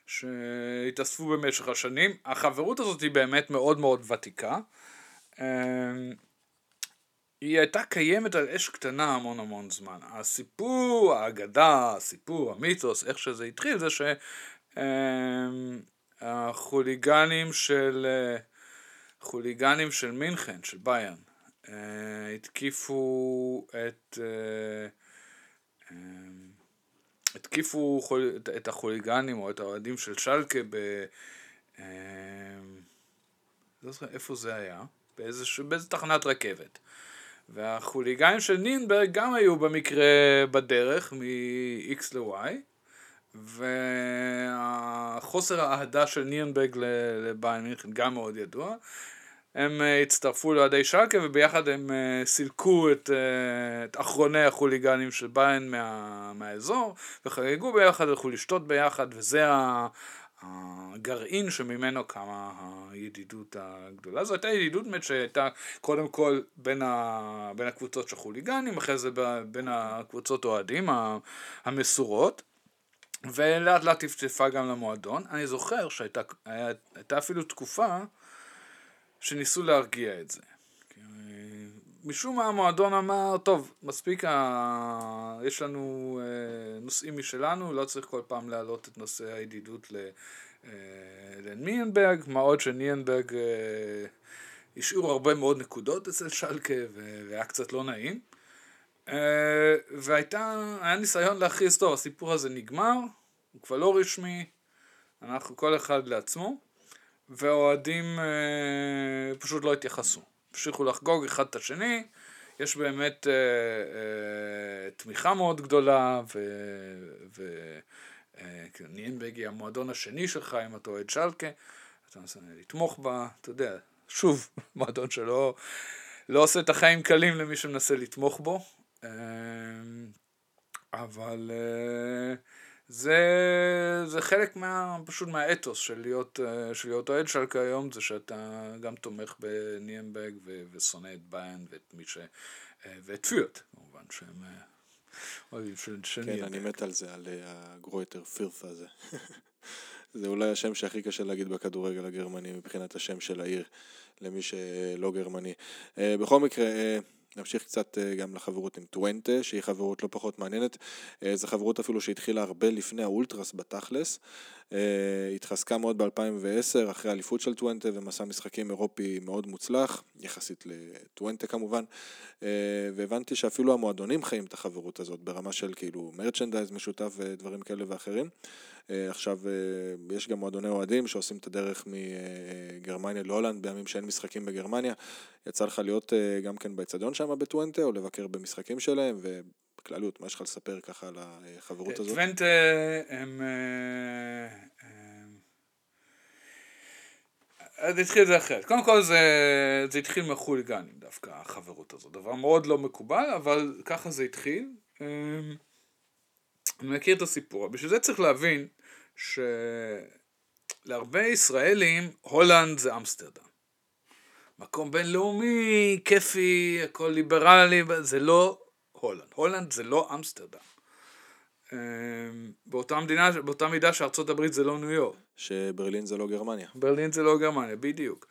Speaker 2: שהתאספו במשך השנים. החברות הזאת היא באמת מאוד מאוד ותיקה. אה, היא הייתה קיימת על אש קטנה המון המון זמן. הסיפור, האגדה, הסיפור, המיתוס, איך שזה התחיל, זה ש... החוליגנים של אה, חוליגנים של מינכן, של ביאן, אה, התקיפו את אה, התקיפו את החוליגנים או את האוהדים של שלקה ב... לא זוכר איפה זה היה, באיזה, באיזה תחנת רכבת. והחוליגנים של נינברג גם היו במקרה בדרך מ-X ל-Y, והחוסר האהדה של נירנברג לביין מינכן גם מאוד ידוע. הם אה, הצטרפו לאוהדי שלקה וביחד הם אה, סילקו את, אה, את אחרוני החוליגנים של ביין מה, מהאזור וחגגו ביחד, הלכו לשתות ביחד וזה הגרעין שממנו קמה הידידות הגדולה. זו הייתה ידידות באמת שהייתה קודם כל בין, ה, בין הקבוצות של חוליגנים, אחרי זה בין הקבוצות אוהדים המסורות. ולאט לאט טפטפה גם למועדון. אני זוכר שהייתה אפילו תקופה שניסו להרגיע את זה. משום מה המועדון אמר, טוב, מספיק, ה... יש לנו אה, נושאים משלנו, לא צריך כל פעם להעלות את נושא הידידות ל... אה, לניאנברג, מה עוד שניאנברג אה, השאירו הרבה מאוד נקודות אצל שלקה והיה קצת לא נעים. אה, והייתה, היה ניסיון להכריז, טוב, הסיפור הזה נגמר, הוא כבר לא רשמי, אנחנו כל אחד לעצמו, והאוהדים אה, פשוט לא התייחסו. המשיכו לחגוג אחד את השני, יש באמת אה, אה, תמיכה מאוד גדולה, וניאנבג היא המועדון השני שלך, אם אתה אוהד שלקה, אתה מנסה לתמוך בה, אתה יודע, שוב, מועדון שלא לא עושה את החיים קלים למי שמנסה לתמוך בו, אה, אבל אה, זה, זה חלק מה, פשוט מהאתוס של להיות, אה, של להיות אוהד שלקה היום, זה שאתה גם תומך בניאנברג ושונא את ביין ואת מי ש... ואת פיוט, כמובן, שהם
Speaker 1: אוהדים של, של כן. כן, אני מת על זה, על הגרויטר פירף הזה. זה אולי השם שהכי קשה להגיד בכדורגל הגרמני מבחינת השם של העיר, למי שלא גרמני. בכל מקרה, נמשיך קצת אה, גם לחברות עם טוונטה, שהיא חברות לא פחות מעניינת. אה, זו חברות אפילו שהתחילה הרבה לפני האולטרס בתכלס. אה, התחזקה מאוד ב-2010 אחרי האליפות של טוונטה ומסע משחקים אירופי מאוד מוצלח, יחסית לטוונטה כמובן. והבנתי שאפילו המועדונים חיים את החברות הזאת ברמה של כאילו מרצ'נדייז משותף ודברים כאלה ואחרים. אה, עכשיו, אה, יש גם מועדוני אוהדים שעושים את הדרך מגרמניה להולנד בימים שאין משחקים בגרמניה. יצא לך להיות אה, גם כן באצטדיון שם בטוונטה, או לבקר במשחקים שלהם, ובכללות, מה יש לך לספר ככה על החברות הזאת?
Speaker 2: טוונטה הם... אז התחיל את זה אחרת. קודם כל זה, זה התחיל מחוליגנים דווקא, החברות הזאת. דבר מאוד לא מקובל, אבל ככה זה התחיל. אני מכיר את הסיפור. בשביל זה צריך להבין שלהרבה ישראלים הולנד זה אמסטרדם. מקום בינלאומי, כיפי, הכל ליברלי, זה לא הולנד. הולנד זה לא אמסטרדם. אמ, באותה, מדינה, באותה מידה שארצות הברית זה לא ניו יורק.
Speaker 1: שברלין זה לא גרמניה.
Speaker 2: ברלין זה לא גרמניה, בדיוק.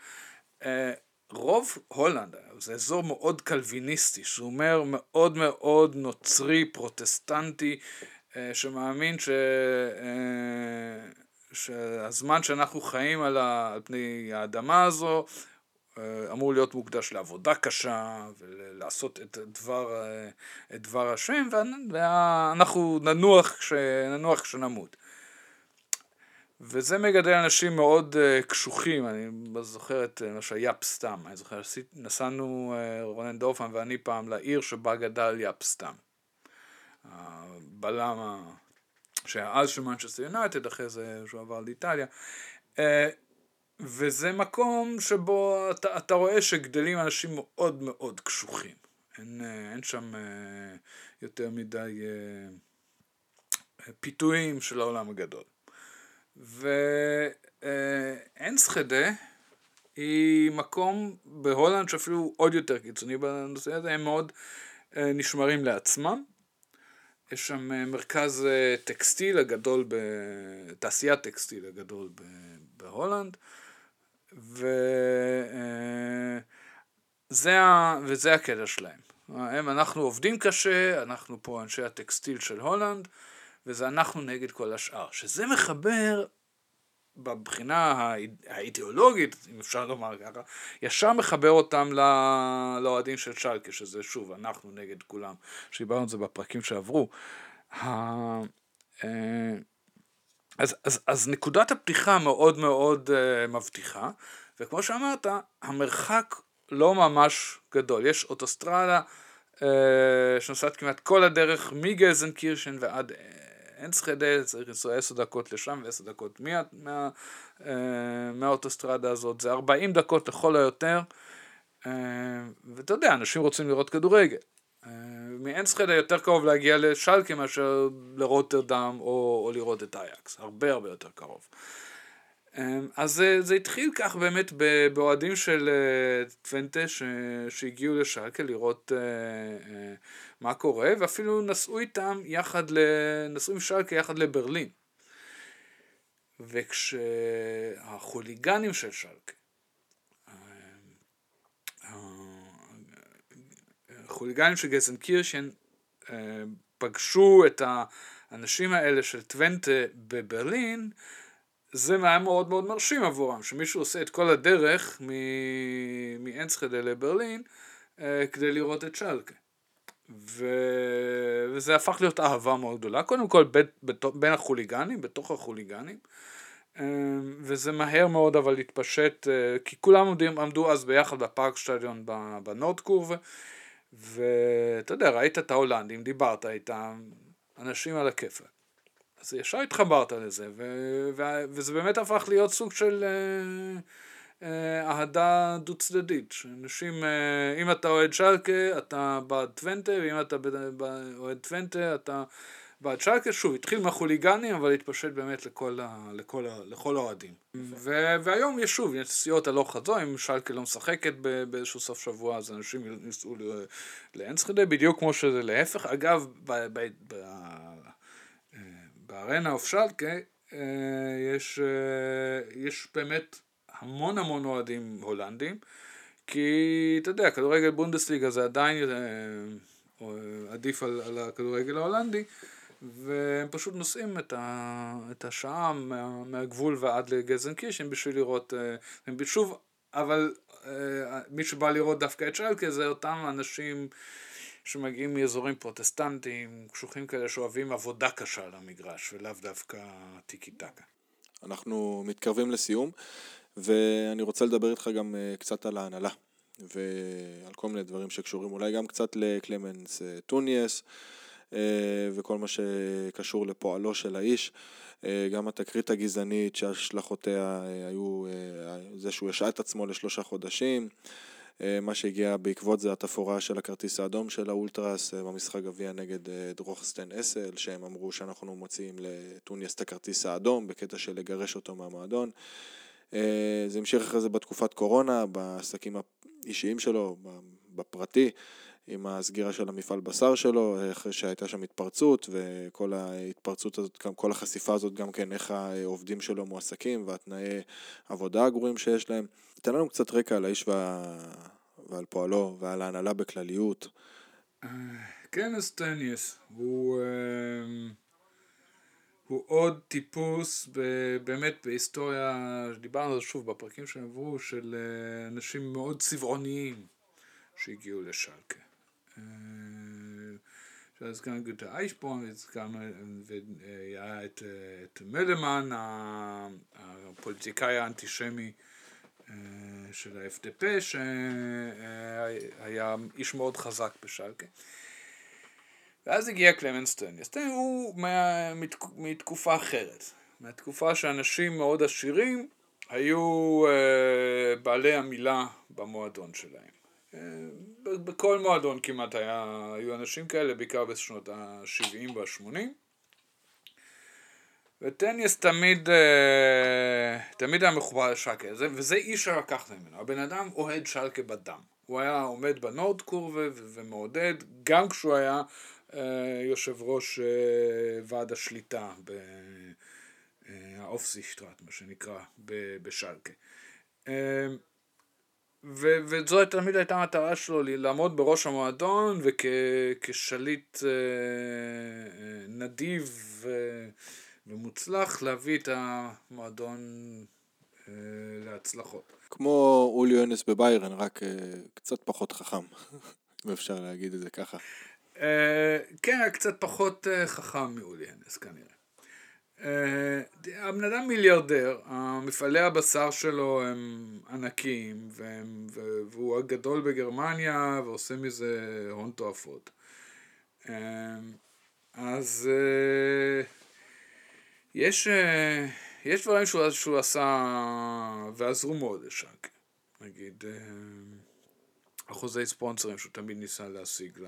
Speaker 2: אה, רוב הולנד זה אזור מאוד קלוויניסטי, שהוא אומר מאוד מאוד נוצרי, פרוטסטנטי, שמאמין ש... אה, שהזמן שאנחנו חיים על, פני האדמה הזו אה, אמור להיות מוקדש לעבודה קשה ולעשות את דבר, את דבר השם ואנחנו ננוח, כש... ננוח כשנמות. וזה מגדל אנשים מאוד קשוחים, אני זוכר את מה שיאפ סתם, אני זוכר, נסענו רונן דורפמן ואני פעם לעיר שבה גדל יאפ סתם. הבלם שהיה אז של מנצ'סטר יונייטד, אחרי זה שהוא עבר לאיטליה. אה, וזה מקום שבו אתה, אתה רואה שגדלים אנשים מאוד מאוד קשוחים. אין, אה, אין שם אה, יותר מדי פיתויים של העולם הגדול. ואנסחדה היא מקום בהולנד שאפילו עוד יותר קיצוני בנושא הזה, הם מאוד נשמרים לעצמם. יש שם אה, מרכז אה, טקסטיל הגדול, תעשיית טקסטיל הגדול בהולנד, וזה, אה, וזה הקטע שלהם. הם, אנחנו עובדים קשה, אנחנו פה אנשי הטקסטיל של הולנד, וזה אנחנו נגד כל השאר. שזה מחבר בבחינה האידיאולוגית, אם אפשר לומר ככה, ישר מחבר אותם לאוהדים של צ'לקה, שזה שוב, אנחנו נגד כולם, שדיברנו על זה בפרקים שעברו. אה, אז, אז, אז נקודת הפתיחה מאוד מאוד uh, מבטיחה, וכמו שאמרת, המרחק לא ממש גדול. יש אוטוסטרדה אה, שנוסעת כמעט כל הדרך מגזן קירשן ועד אנסחדה, צריך לנסוע עשר דקות לשם ועשר דקות מה, מה, אה, מהאוטוסטרדה הזאת, זה ארבעים דקות לכל היותר, אה, ואתה יודע, אנשים רוצים לראות כדורגל. אה, מאנסחדה יותר קרוב להגיע לשלקה מאשר לרוטרדם או, או לראות את אייקס, הרבה הרבה יותר קרוב. אז זה, זה התחיל כך באמת באוהדים של טוונטה שהגיעו לשלקה לראות מה קורה, ואפילו נסעו איתם יחד, ל... נסעו עם שלקה יחד לברלין. וכשהחוליגנים של שלקה, החוליגנים של גזן קירשן פגשו את האנשים האלה של טוונטה בברלין, זה היה מאוד מאוד מרשים עבורם, שמישהו עושה את כל הדרך מאנסחדה לברלין כדי לראות את שלקה. ו... וזה הפך להיות אהבה מאוד גדולה, קודם כל בין, בין החוליגנים, בתוך החוליגנים, אמ, וזה מהר מאוד אבל התפשט, אה, כי כולם עמדו, עמדו אז ביחד בפארק שטדיון בנורדקורב, ואתה יודע, ראית את ההולנדים, דיברת איתם, אנשים על הכיפאק. אז ישר התחברת לזה, ו... ו... וזה באמת הפך להיות סוג של... Uh, אה, אהדה דו צדדית, שאנשים, אה, אם אתה אוהד שלקה אתה בעד טוונטה, ואם אתה אוהד טוונטה אתה בעד שלקה, שוב, התחיל מהחוליגנים, אבל התפשט באמת לכל, ה, לכל, ה, לכל האוהדים. והיום יש שוב, יש נסיעות הלוך חזור, אם שלקה לא משחקת באיזשהו סוף שבוע, אז אנשים ייסעו לאנסחדה, בדיוק כמו שזה להפך. אגב, בארנה אוף שלקה, יש, יש באמת המון המון אוהדים הולנדים, כי אתה יודע, כדורגל בונדסליגה זה עדיין אה, אה, עדיף על, על הכדורגל ההולנדי, והם פשוט נוסעים את, ה, את השעה מה, מהגבול ועד לגזנקישן בשביל לראות, אה, הם שוב, אבל מי שבא לראות דווקא את שלקה זה אותם אנשים שמגיעים מאזורים פרוטסטנטיים, קשוחים כאלה שאוהבים עבודה קשה על המגרש ולאו דווקא טיקי טקה.
Speaker 1: אנחנו מתקרבים לסיום. ואני רוצה לדבר איתך גם אה, קצת על ההנהלה, ועל כל מיני דברים שקשורים אולי גם קצת לקלמנס אה, טוניאס, אה, וכל מה שקשור לפועלו של האיש. גם התקרית הגזענית שהשלכותיה היו זה שהוא השעה את עצמו לשלושה חודשים. מה שהגיע בעקבות זה התפאורה של הכרטיס האדום של האולטרס במשחק גביע נגד דרוכסטן אסל, שהם אמרו שאנחנו מוציאים לטוניאס את הכרטיס האדום בקטע של לגרש אותו מהמועדון. אה, זה המשיך אחרי זה בתקופת קורונה, בעסקים האישיים שלו, בפרטי, עם הסגירה של המפעל בשר שלו, אחרי שהייתה שם התפרצות, וכל ההתפרצות הזאת, כל החשיפה הזאת גם כן, איך העובדים שלו מועסקים, והתנאי עבודה הגרועים שיש להם. תן לנו קצת רקע על האיש וה... ועל פועלו, ועל ההנהלה בכלליות.
Speaker 2: כן, אז טניאס, הוא... אה, הוא עוד טיפוס ב- באמת בהיסטוריה, דיברנו על זה שוב בפרקים שעברו, של אה, אנשים מאוד צבעוניים שהגיעו לשלקה. אז גם גוטה איישבורן, והיה את, את מלמן, הפוליטיקאי האנטישמי של ה-FDP, שהיה איש מאוד חזק בשלקה. ואז הגיע קלמנסטיין. סטיין הוא מה, מת, מתקופה אחרת. מהתקופה שאנשים מאוד עשירים היו בעלי המילה במועדון שלהם. בכל מועדון כמעט היה, היו אנשים כאלה, בעיקר בשנות ה-70 וה-80. וטניס תמיד, uh, תמיד היה מחובר לשלקה, וזה אי אפשר לקחת ממנו. הבן אדם אוהד שלקה בדם. הוא היה עומד בנורד קורבה ומעודד, גם כשהוא היה אה, יושב ראש אה, ועד השליטה, האופסישטרט, מה שנקרא, בשלקה. אה, וזו תמיד הייתה המטרה שלו, לעמוד בראש המועדון וכשליט נדיב ומוצלח להביא את המועדון להצלחות.
Speaker 1: כמו אולי יונס בביירן, רק קצת פחות חכם, אם אפשר להגיד את זה ככה.
Speaker 2: אה, כן, קצת פחות אה, חכם מאולי הנס כנראה. אה, הבן אדם מיליארדר, מפעלי הבשר שלו הם ענקיים, והם, והוא הגדול בגרמניה ועושה מזה הון תועפות. אה, אז אה, יש, יש דברים שהוא, שהוא עשה ועזרו מאוד לשאק. נגיד, אחוזי ספונסרים שהוא תמיד ניסה להשיג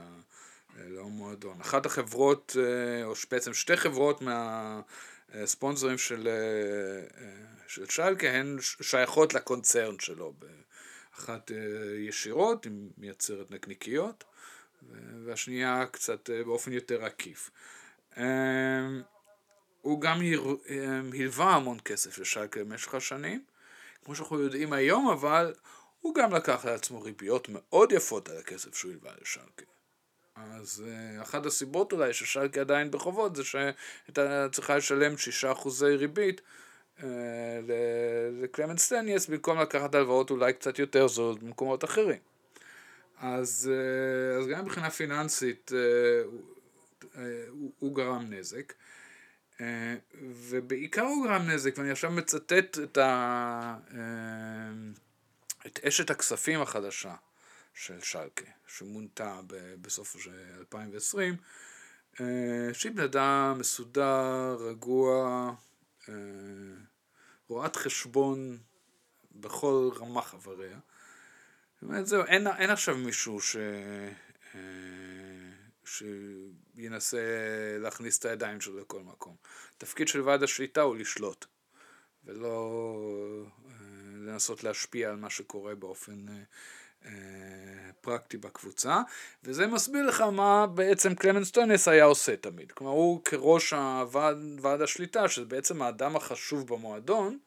Speaker 2: למועדון. אחת החברות, או בעצם שתי חברות מה... ספונסרים של, אה, אה, של שיילקה הן שייכות לקונצרן שלו, אחת אה, ישירות, היא מייצרת נקניקיות, והשנייה קצת באופן יותר עקיף. הוא גם הלווה המון כסף לשיילקה במשך השנים, כמו שאנחנו יודעים היום, אבל הוא גם לקח לעצמו ריביות מאוד יפות על הכסף שהוא הלווה לשיילקה. אז uh, אחת הסיבות אולי ששלקי עדיין בחובות זה שהייתה צריכה לשלם שישה אחוזי ריבית uh, לקלמנט סטניאס במקום לקחת הלוואות אולי קצת יותר זולות במקומות אחרים. אז, uh, אז גם מבחינה פיננסית הוא, הוא גרם נזק. ובעיקר הוא גרם נזק, ואני עכשיו מצטט את, ה, את אשת הכספים החדשה. של שלקה, שמונתה בסוף של 2020, אה, שהיא בן אדם מסודר, רגוע, אה, רואת חשבון בכל רמה חבריה. באמת זהו, אין, אין עכשיו מישהו ש... אה, שינסה להכניס את הידיים שלו לכל מקום. התפקיד של ועד השליטה הוא לשלוט, ולא לנסות להשפיע על מה שקורה באופן אה, פרקטי בקבוצה, וזה מסביר לך מה בעצם קלמנס טונס היה עושה תמיד. כלומר, הוא כראש הוועד, ועד השליטה, שזה בעצם האדם החשוב במועדון,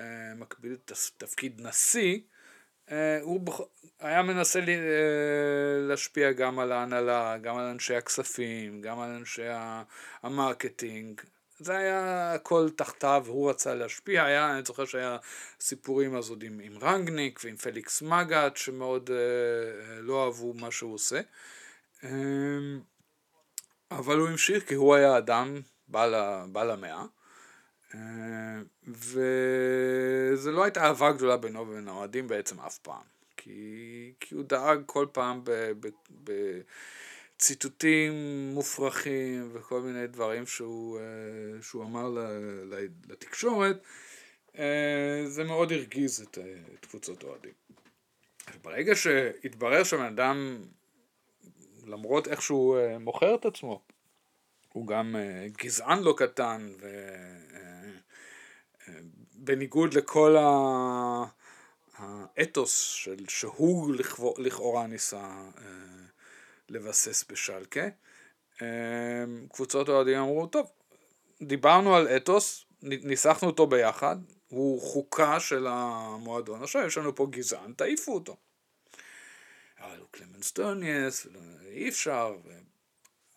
Speaker 2: אה, מקביל תפקיד נשיא, אה, הוא היה מנסה להשפיע גם על ההנהלה, גם על אנשי הכספים, גם על אנשי ה marketing, זה היה הכל תחתיו, הוא רצה להשפיע, היה, אני זוכר שהיה סיפורים אז עוד עם, עם רנגניק ועם פליקס מגאט שמאוד אה, אה, לא אהבו מה שהוא עושה. אה, אבל הוא המשיך כי הוא היה אדם בעל, בעל המאה. אה, וזה לא הייתה אהבה גדולה בינו ובין האוהדים בעצם אף פעם. כי, כי הוא דאג כל פעם ב... ב, ב ציטוטים מופרכים וכל מיני דברים שהוא, אה, שהוא אמר לתקשורת, אה, זה מאוד הרגיז את, אה, קבוצות אוהדים. ברגע שהתברר שבן אדם, למרות איך שהוא מוכר את עצמו, הוא גם גזען לא קטן, ובניגוד לכל האתוס של שהוא לכאורה ניסה לבסס בשלקה. אמ, קבוצות אוהדים אמרו, טוב, דיברנו על אתוס, ניסחנו אותו ביחד, הוא חוקה של המועדון, עכשיו יש לנו פה גזען, תעיפו אותו. אבל הוא קלמנס טוניאס, אי אפשר.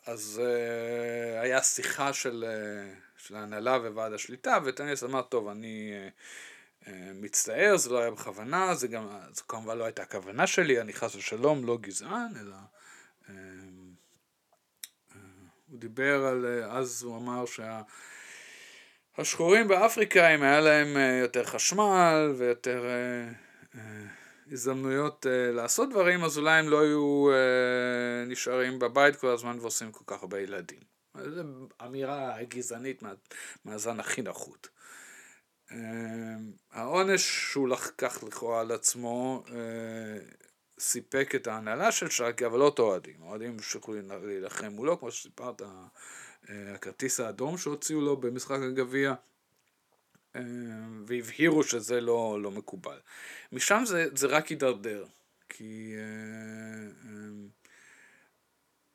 Speaker 2: אז uh, היה שיחה של, uh, של ההנהלה וועד השליטה, וטוניאס אמר, טוב, אני uh, מצטער, זה לא היה בכוונה, זה גם, זה כמובן לא הייתה הכוונה שלי, אני חס ושלום לא גזען, אלא אה, הוא דיבר על, אה, אז הוא אמר שהשחורים באפריקה, אם היה להם אה, יותר חשמל ויותר הזדמנויות לעשות דברים, אז אולי הם לא היו נשארים בבית כל הזמן ועושים כל כך הרבה ילדים. זו אמירה גזענית מה, מהזן הכי נחות. העונש שהוא לקח לכאורה על עצמו סיפק את ההנהלה של שרקי, אבל לא את האוהדים. האוהדים המשיכו להילחם מולו, כמו שסיפרת, אה, הכרטיס האדום שהוציאו לו במשחק הגביע, אה, והבהירו שזה לא, לא מקובל. משם זה, זה רק הידרדר, כי אה,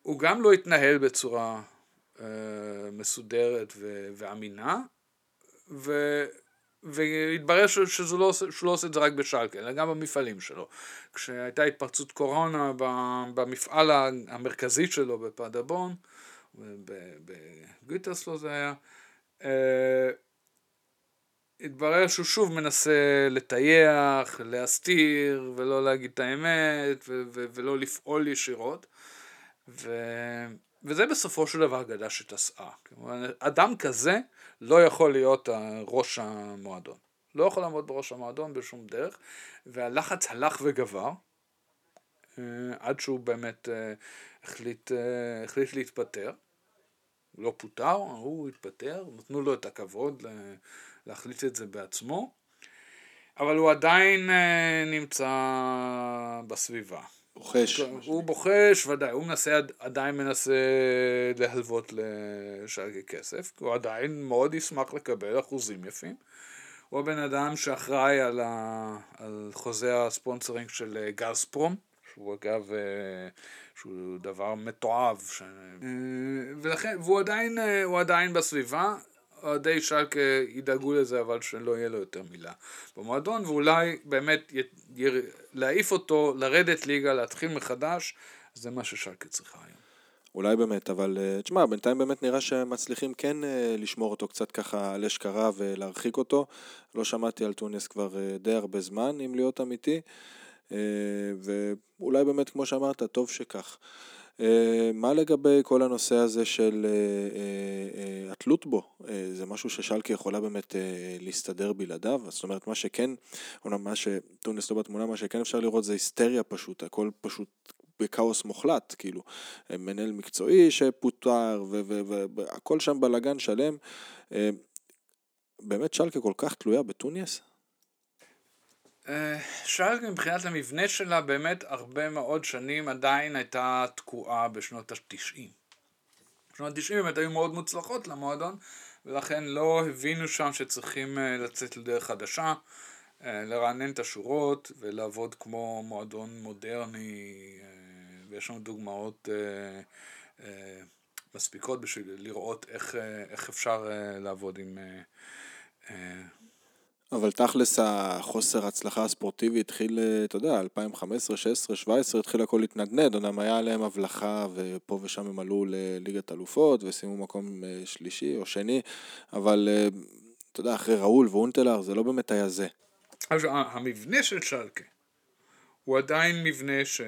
Speaker 2: הוא גם לא התנהל בצורה מסודרת ואמינה, ו... והתברר שהוא לא, שהוא לא עושה את זה רק בשלקה, אלא גם במפעלים שלו. כשהייתה התפרצות קורונה במפעל המרכזי שלו בפדבון, בגוטרסלו זה היה, אה, התברר שהוא שוב מנסה לטייח, להסתיר ולא להגיד את האמת ולא לפעול ישירות. ו... וזה בסופו של דבר אגדה שתסעה. אדם כזה לא יכול להיות ראש המועדון. לא יכול לעמוד בראש המועדון בשום דרך, והלחץ הלך וגבר, אה, עד שהוא באמת אה, החליט, אה, החליט להתפטר. הוא לא פוטר, הוא התפטר, נתנו לו את הכבוד להחליט את זה בעצמו, אבל הוא עדיין נמצא בסביבה.
Speaker 1: בוחש.
Speaker 2: הוא בוחש, ודאי, הוא מנסה, עדיין מנסה להלוות לשלגי כסף, הוא עדיין מאוד ישמח לקבל אחוזים יפים. הוא הבן אדם שאחראי על, ה, על חוזה הספונסרינג של אה, גזפרום, שהוא אגב, אה, שהוא דבר מתועב, ש... אה, ולכן, והוא עדיין, הוא עדיין בסביבה, אוהדי שלק ידאגו לזה, אבל שלא יהיה לו יותר מילה במועדון, ואולי באמת י... י... להעיף אותו, לרדת ליגה, להתחיל מחדש, זה מה ששלקה צריכה היום.
Speaker 1: אולי באמת, אבל אה, תשמע, בינתיים באמת נראה שהם מצליחים כן אה, לשמור אותו קצת ככה על אש קרה ולהרחיק אותו. לא שמעתי על טוניס כבר אה, די הרבה זמן, אם להיות אמיתי, ואולי באמת, כמו שאמרת, טוב שכך. מה לגבי כל הנושא הזה של התלות בו? זה משהו ששלקי יכולה באמת להסתדר בלעדיו? זאת אומרת, מה שכן, אומנם מה שטוניס לא בתמונה, מה שכן אפשר לראות זה היסטריה פשוט, הכל פשוט בכאוס מוחלט, כאילו, מנהל מקצועי שפוטר והכל שם בלאגן שלם. אה, באמת שלקה כל כך תלויה בטוניס?
Speaker 2: אה, שלקה מבחינת המבנה שלה באמת הרבה מאוד שנים עדיין הייתה תקועה בשנות ה-90. בשנות ה-90 באמת היו מאוד מוצלחות למועדון ולכן לא הבינו שם שצריכים אה, לצאת לדרך חדשה, לרענן את השורות ולעבוד כמו מועדון מודרני ויש לנו דוגמאות אה, אה, מספיקות בשביל לראות איך, אה, איך אפשר אה, לעבוד עם... אה,
Speaker 1: אה, אבל תכלס החוסר הצלחה הספורטיבי התחיל, אה, אתה יודע, 2015, 16, 17, התחיל הכל להתנדנד, אומנם היה עליהם הבלחה ופה ושם הם עלו לליגת אלופות וסיימו מקום אה, שלישי או שני, אבל אתה יודע, אחרי ראול ואונטלר זה לא באמת היה זה.
Speaker 2: המבנה של שלקה הוא עדיין מבנה ש...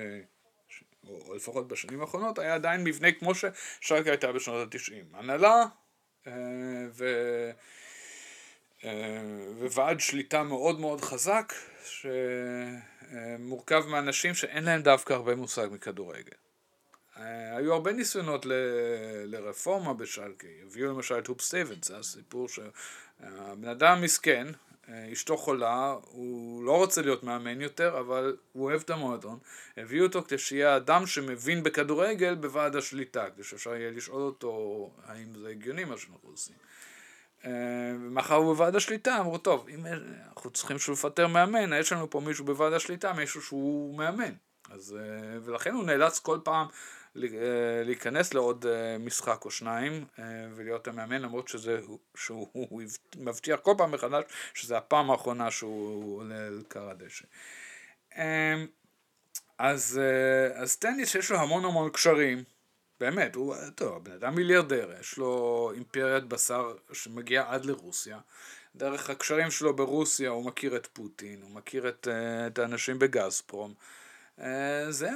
Speaker 2: או לפחות בשנים האחרונות, היה עדיין מבנה כמו ששרקה הייתה בשנות התשעים. הנהלה אה, ו... אה, וועד שליטה מאוד מאוד חזק, שמורכב מאנשים שאין להם דווקא הרבה מושג מכדורגל. אה, היו הרבה ניסיונות ל... לרפורמה בשלקי, הביאו למשל את הופ סטיבנס, זה הסיפור שהבן אדם מסכן, אה, אשתו חולה, הוא לא רוצה להיות מאמן יותר, אבל הוא אוהב את המועדון. הביאו אותו כדי שיהיה אדם שמבין בכדורגל בוועד השליטה, כדי שאפשר יהיה לשאול אותו האם זה הגיוני מה שאנחנו עושים. ומאחר הוא בוועד השליטה, אמרו, טוב, אם אנחנו צריכים לפטר מאמן, יש לנו פה מישהו בוועד השליטה, מישהו שהוא מאמן. אז, אה, ולכן הוא נאלץ כל פעם אה, להיכנס לעוד אה, משחק או שניים ולהיות המאמן למרות שזה, שהוא מבטיח כל פעם מחדש שזה הפעם האחרונה שהוא עולה על קר הדשא. אז, אז טניס יש לו המון המון קשרים, באמת, הוא, טוב, הבן אדם מיליארדר, יש לו אימפריית בשר שמגיעה עד לרוסיה. דרך הקשרים שלו ברוסיה הוא מכיר את פוטין, הוא מכיר את, את האנשים בגזפרום. אה, זה,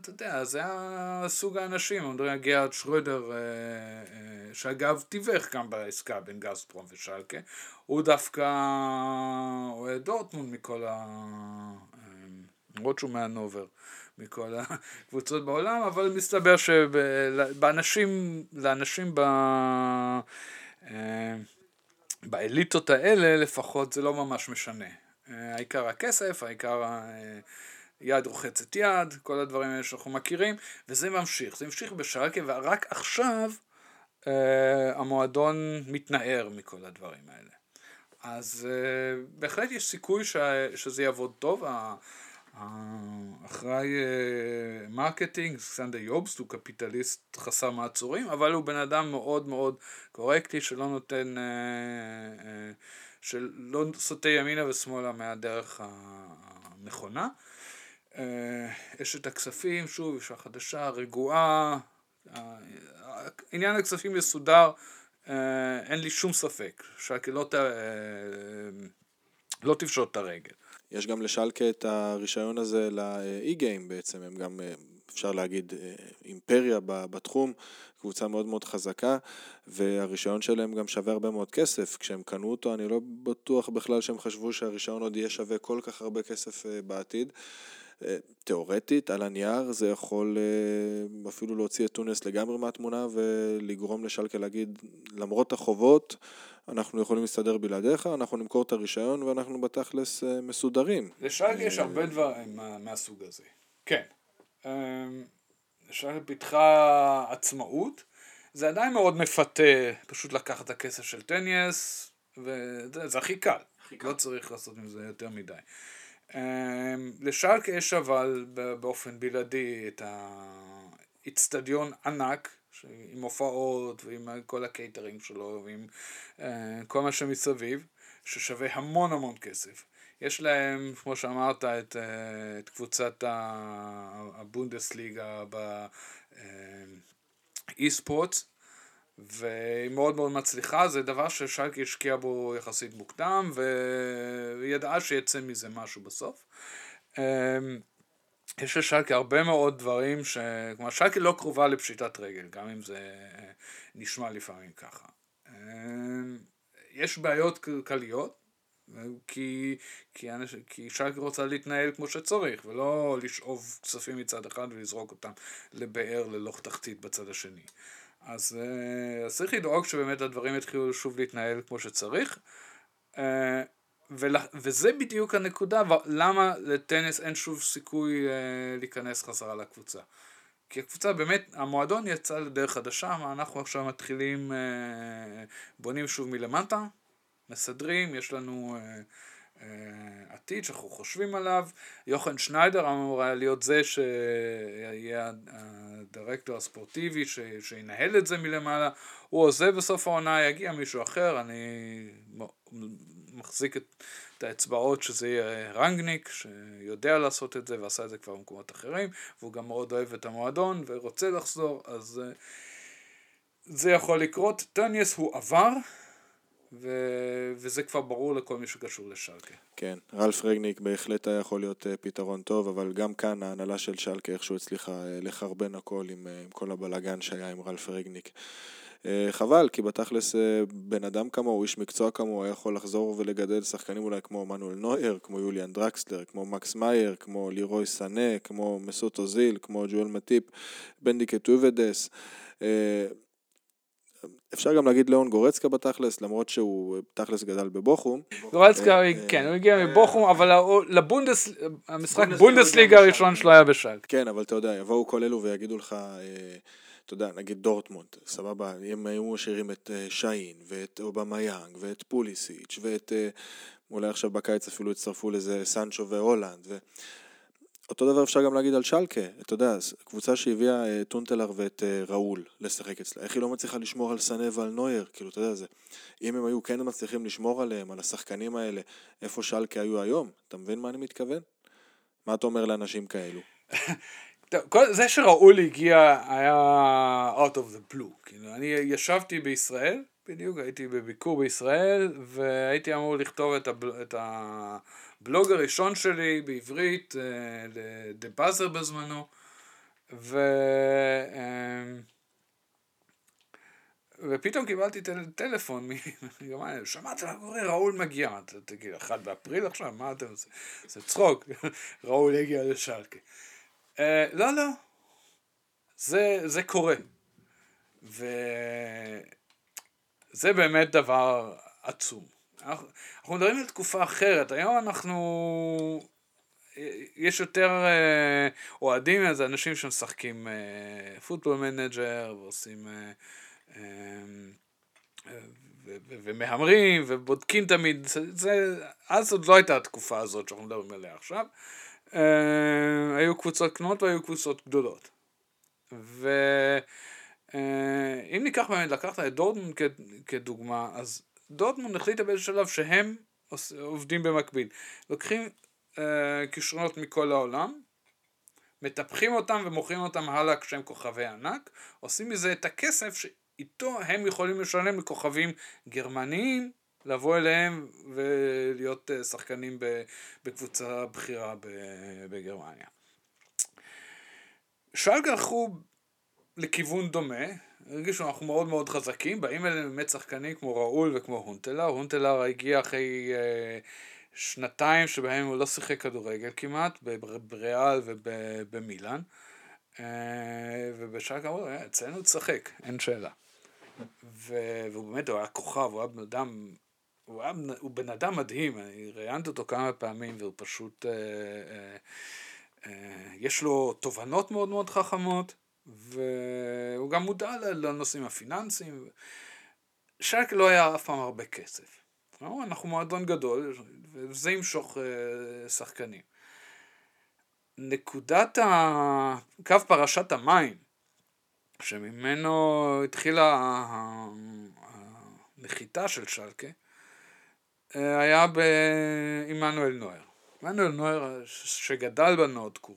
Speaker 2: אתה יודע, זה הסוג האנשים, מדברים גרד שרודר, אה, אה, שאגב תיווך גם בעסקה בין גזפרום ושלקה, הוא דווקא אוהד דורטמונד מכל ה... למרות שהוא מהנובר, מכל הקבוצות בעולם, אבל מסתבר שבאנשים, לאנשים ב... באליטות האלה לפחות זה לא ממש משנה. העיקר הכסף, העיקר יד רוחצת יד, כל הדברים האלה שאנחנו מכירים, וזה ממשיך, זה ממשיך בשלקה, ורק עכשיו אה, המועדון מתנער מכל הדברים האלה. אז אה, בהחלט יש סיכוי ש, שזה יעבוד טוב. האחראי אה, marketing, אלכסנדר יובסט, הוא קפיטליסט חסר מעצורים, אבל הוא בן אדם מאוד מאוד קורקטי, שלא נותן, אה, אה, שלא סוטה ימינה ושמאלה מהדרך הנכונה. אשת הכספים, שוב, אישה חדשה, רגועה, עניין הכספים יסודר, אה, אין לי שום ספק, שהקהילות לא תפשוט את הרגל.
Speaker 1: יש גם לשלקה את הרישיון הזה לאי-גיים בעצם, הם גם, אה, אפשר להגיד, אה, אימפריה בתחום, קבוצה מאוד מאוד חזקה, והרישיון שלהם גם שווה הרבה מאוד כסף. כשהם קנו אותו, אני לא בטוח בכלל שהם חשבו שהרישיון עוד יהיה שווה כל כך הרבה כסף בעתיד. תיאורטית, על הנייר, זה יכול אפילו להוציא את טונס לגמרי מהתמונה ולגרום לשלקה להגיד, למרות החובות, אנחנו יכולים להסתדר בלעדיך, אנחנו נמכור את הרישיון ואנחנו בתכלס אה, מסודרים.
Speaker 2: לשלקה יש הרבה דברים מהסוג הזה, כן. אמ, שלקה פיתחה עצמאות, זה עדיין מאוד מפתה פשוט לקחת את הכסף של טוניאס, וזה הכי קל, לא צריך לעשות עם זה יותר מדי. אמ, לשלקה יש אבל באופן בלעדי את האיצטדיון ענק עם הופעות ועם כל הקייטרינג שלו ועם uh, כל מה שמסביב, ששווה המון המון כסף. יש להם, כמו שאמרת, את, uh, את קבוצת הבונדסליגה באי-ספורטס, אה, והיא מאוד מאוד מצליחה, זה דבר ששלקי השקיע בו יחסית מוקדם, והיא ידעה שיצא מזה משהו בסוף. יש לשלקי הרבה מאוד דברים ש... כלומר, שלקי לא קרובה לפשיטת רגל, גם אם זה אה, נשמע לפעמים ככה. אה, יש בעיות כלכליות, כי, כי, כי שלקי רוצה להתנהל כמו שצריך, ולא לשאוב כספים מצד אחד ולזרוק אותם לבאר ללא תחתית בצד השני. אז, אה, אז צריך לדאוג שבאמת הדברים יתחילו שוב להתנהל כמו שצריך. ול, וזה בדיוק הנקודה, למה לטניס אין שוב סיכוי אה, להיכנס חזרה לקבוצה. כי הקבוצה באמת, המועדון יצא לדרך חדשה, אנחנו עכשיו מתחילים, אה, בונים שוב מלמטה, מסדרים, יש לנו אה, אה, עתיד שאנחנו חושבים עליו. יוחנן שניידר אמור היה להיות זה שיהיה הדירקטור הספורטיבי ש, שינהל את זה מלמעלה. הוא עוזב בסוף העונה, יגיע מישהו אחר, אני מחזיק את, את האצבעות שזה יהיה רנגניק, שיודע לעשות את זה ועשה את זה כבר במקומות אחרים, והוא גם מאוד אוהב את המועדון ורוצה לחזור, אז uh, זה יכול לקרות. טניאס הוא עבר, ו... וזה כבר ברור לכל מי שקשור לשלקה.
Speaker 1: כן, רלף רגניק בהחלט היה יכול להיות uh, פתרון טוב, אבל גם כאן ההנהלה של שלקה איכשהו הצליחה uh, לחרבן הכל עם, עם כל הבלגן שהיה עם רלף רגניק. אה, חבל, כי בתכלס אה, בן אדם כמוהו, איש מקצוע כמוהו, היה יכול לחזור ולגדל שחקנים אולי כמו מנואל נויר, כמו יוליאן דרקסלר, כמו מקס מאייר, כמו לירוי סנה, כמו מסות אוזיל, כמו ג'ואל מטיפ, בנדיקה טובדס. אה, אפשר גם להגיד ליאון גורצקה בתכלס, למרות שהוא בתכלס גדל בבוכום.
Speaker 2: גורצקה, כן, הוא הגיע מבוכום, אבל לבונדס, המשחק בונדסליגה הראשון שלו היה בשל.
Speaker 1: כן, אבל אתה יודע, יבואו כל אלו ויגידו לך... אתה יודע, נגיד דורטמונד, סבבה, הם היו משאירים את uh, שיין, ואת אובמה יאנג, ואת פוליסיץ', ואת, uh, אולי עכשיו בקיץ אפילו הצטרפו לזה סנצ'ו והולנד, ו... אותו דבר אפשר גם להגיד על שלקה, אתה יודע, קבוצה שהביאה uh, טונטלר ואת ראול לשחק אצלה, איך היא לא מצליחה לשמור על סנה ועל נויר, כאילו, אתה יודע, זה, אם הם היו כן מצליחים לשמור עליהם, על השחקנים האלה, איפה שלקה היו היום, אתה מבין מה אני מתכוון? מה אתה אומר לאנשים כאלו?
Speaker 2: זה שראול הגיע היה out of the blue, כאילו אני ישבתי בישראל, בדיוק הייתי בביקור בישראל והייתי אמור לכתוב את, הבל, את הבלוג הראשון שלי בעברית, דה אה, באזר בזמנו, ו... אה, ופתאום קיבלתי טל, טלפון, שמעת מה קורה, ראול מגיע, תגיד, אחד באפריל עכשיו, מה אתם עושים? זה צחוק, ראול הגיע לשלקה. Uh, לא, לא. זה, זה קורה. וזה באמת דבר עצום. אנחנו, אנחנו מדברים על תקופה אחרת. היום אנחנו... יש יותר uh, אוהדים, זה אנשים שמשחקים Football Manager ועושים... ומהמרים ובודקים תמיד, זה, אז עוד לא הייתה התקופה הזאת שאנחנו מדברים עליה עכשיו. אה, היו קבוצות קטנות והיו קבוצות גדולות. ואם אה, ניקח באמת, לקחת את דורטמונד כדוגמה, אז דורטמונד החליטה באיזה שלב שהם עובדים במקביל. לוקחים אה, כישרונות מכל העולם, מטפחים אותם ומוכרים אותם הלאה כשהם כוכבי ענק, עושים מזה את הכסף שאיתו הם יכולים לשלם לכוכבים גרמניים לבוא אליהם ולהיות שחקנים בקבוצה בכירה בגרמניה. שלקה הלכו לכיוון דומה, הרגישו אנחנו מאוד מאוד חזקים, באים אליהם באמת שחקנים כמו ראול וכמו הונטלר, הונטלר הגיע אחרי אה, שנתיים שבהם הוא לא שיחק כדורגל כמעט, בריאל ובמילאן, אה, ובשלקה אמרו, אה, אצלנו תשחק, אין שאלה. והוא באמת, הוא היה כוכב, הוא היה בן אדם, הוא, היה, הוא בן אדם מדהים, אני ראיינתי אותו כמה פעמים והוא פשוט, אה, אה, אה, יש לו תובנות מאוד מאוד חכמות, והוא גם מודע לנושאים הפיננסיים. שרק לא היה אף פעם הרבה כסף. אנחנו מועדון גדול, וזה ימשוך אה, שחקנים. נקודת ה... קו פרשת המים, שממנו התחילה הנחיתה של שלקה, היה בעמנואל נויר. עמנואל נויר שגדל בנודקור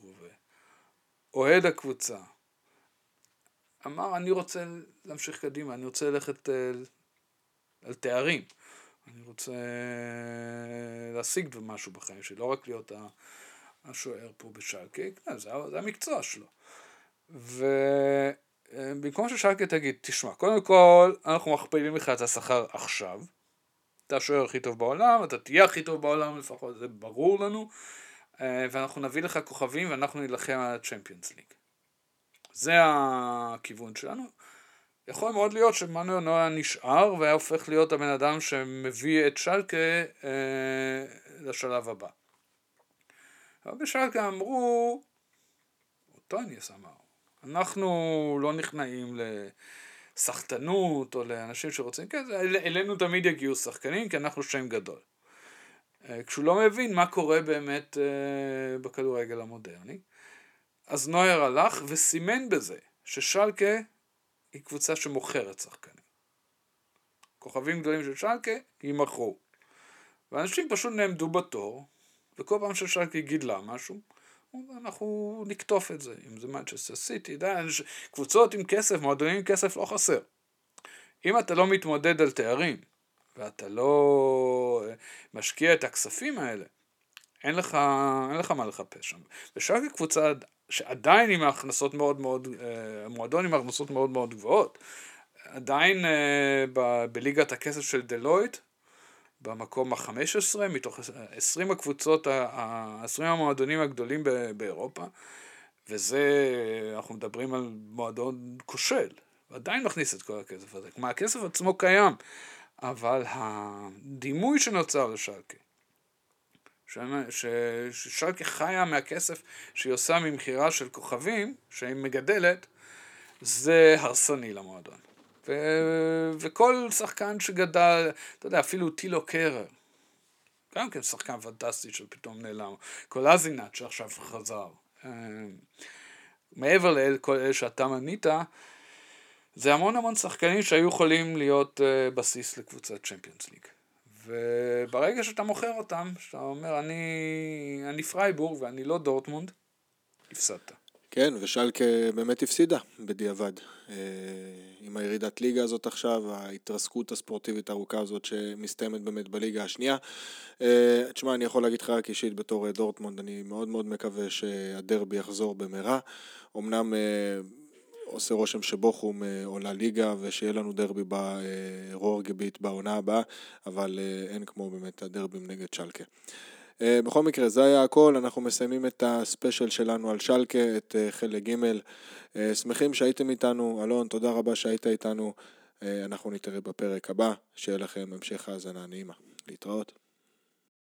Speaker 2: ואוהד הקבוצה, אמר אני רוצה להמשיך קדימה, אני רוצה ללכת אה, על תארים, אני רוצה אה, להשיג משהו בחיים שלי, לא רק להיות השוער פה בשלקה, כן, זה, זה המקצוע שלו. ובמקום אה, ששלקה תגיד, תשמע, קודם כל אנחנו מכפילים לך את השכר עכשיו, אתה השוער הכי טוב בעולם, אתה תהיה הכי טוב בעולם לפחות, זה ברור לנו, ואנחנו נביא לך כוכבים ואנחנו נילחם על הצ'מפיונס ליג. זה הכיוון שלנו. יכול מאוד להיות שמנואל נויה נשאר והיה הופך להיות הבן אדם שמביא את שלקה אה, לשלב הבא. אבל בשלקה אמרו, טוניס אמר, אנחנו לא נכנעים לסחטנות או לאנשים שרוצים, כן, אלינו תמיד יגיעו שחקנים כי אנחנו שם גדול. אה, כשהוא לא מבין מה קורה באמת אה, בכדורגל המודרני. אז נויר הלך וסימן בזה ששלקה היא קבוצה שמוכרת שחקנים. כוכבים גדולים של שלקה יימכרו. ואנשים פשוט נעמדו בתור, וכל פעם ששלקה גידלה משהו, אנחנו נקטוף את זה, אם זה מנצ'סטר סיטי, קבוצות עם כסף, מועדונים עם כסף לא חסר. אם אתה לא מתמודד על תארים, ואתה לא משקיע את הכספים האלה, אין לך, אין לך מה לחפש שם. ושלקה קבוצה שעדיין עם הכנסות מאוד מאוד, אה, מועדון עם הכנסות מאוד מאוד גבוהות, עדיין אה, בליגת הכסף של דלויט, במקום ה-15 מתוך 20 הקבוצות, ה-20 המועדונים הגדולים באירופה, וזה, אנחנו מדברים על מועדון כושל, ועדיין מכניס את כל הכסף הזה. כלומר, הכסף עצמו קיים, אבל הדימוי שנוצר לשלקה, ששלקה חיה מהכסף שהיא עושה ממכירה של כוכבים, שהיא מגדלת, זה הרסני למועדון. וכל שחקן שגדל, אתה יודע, אפילו טילו קרר, גם כן שחקן פנטסטי שפתאום נעלם, קולזינט שעכשיו חזר. אה, מעבר לכל אלה שאתה מנית, זה המון המון שחקנים שהיו יכולים להיות אה, בסיס לקבוצת צ'מפיונס ליג. וברגע שאתה מוכר אותם, שאתה אומר, אני, אני פרייבורג ואני לא דורטמונד, הפסדת.
Speaker 1: כן, ושלקה באמת הפסידה בדיעבד. אה, עם הירידת ליגה הזאת עכשיו, ההתרסקות הספורטיבית הארוכה הזאת שמסתיימת באמת בליגה השנייה. אה, תשמע, אני יכול להגיד לך רק אישית בתור דורטמונד, אני מאוד מאוד מקווה שהדרבי יחזור במהרה. אמנם אה, עושה רושם שבוכום אה, עולה ליגה ושיהיה לנו דרבי ברור גביט בעונה הבאה, אבל אה, אין כמו באמת הדרבים נגד שלקה. אה, בכל מקרה, זה היה הכל, אנחנו מסיימים את הספיישל שלנו על שלקה, את חלק ג'. שמחים שהייתם איתנו, אלון, תודה רבה שהיית איתנו. אנחנו נתראה בפרק הבא, שיהיה לכם המשך האזנה נעימה. להתראות.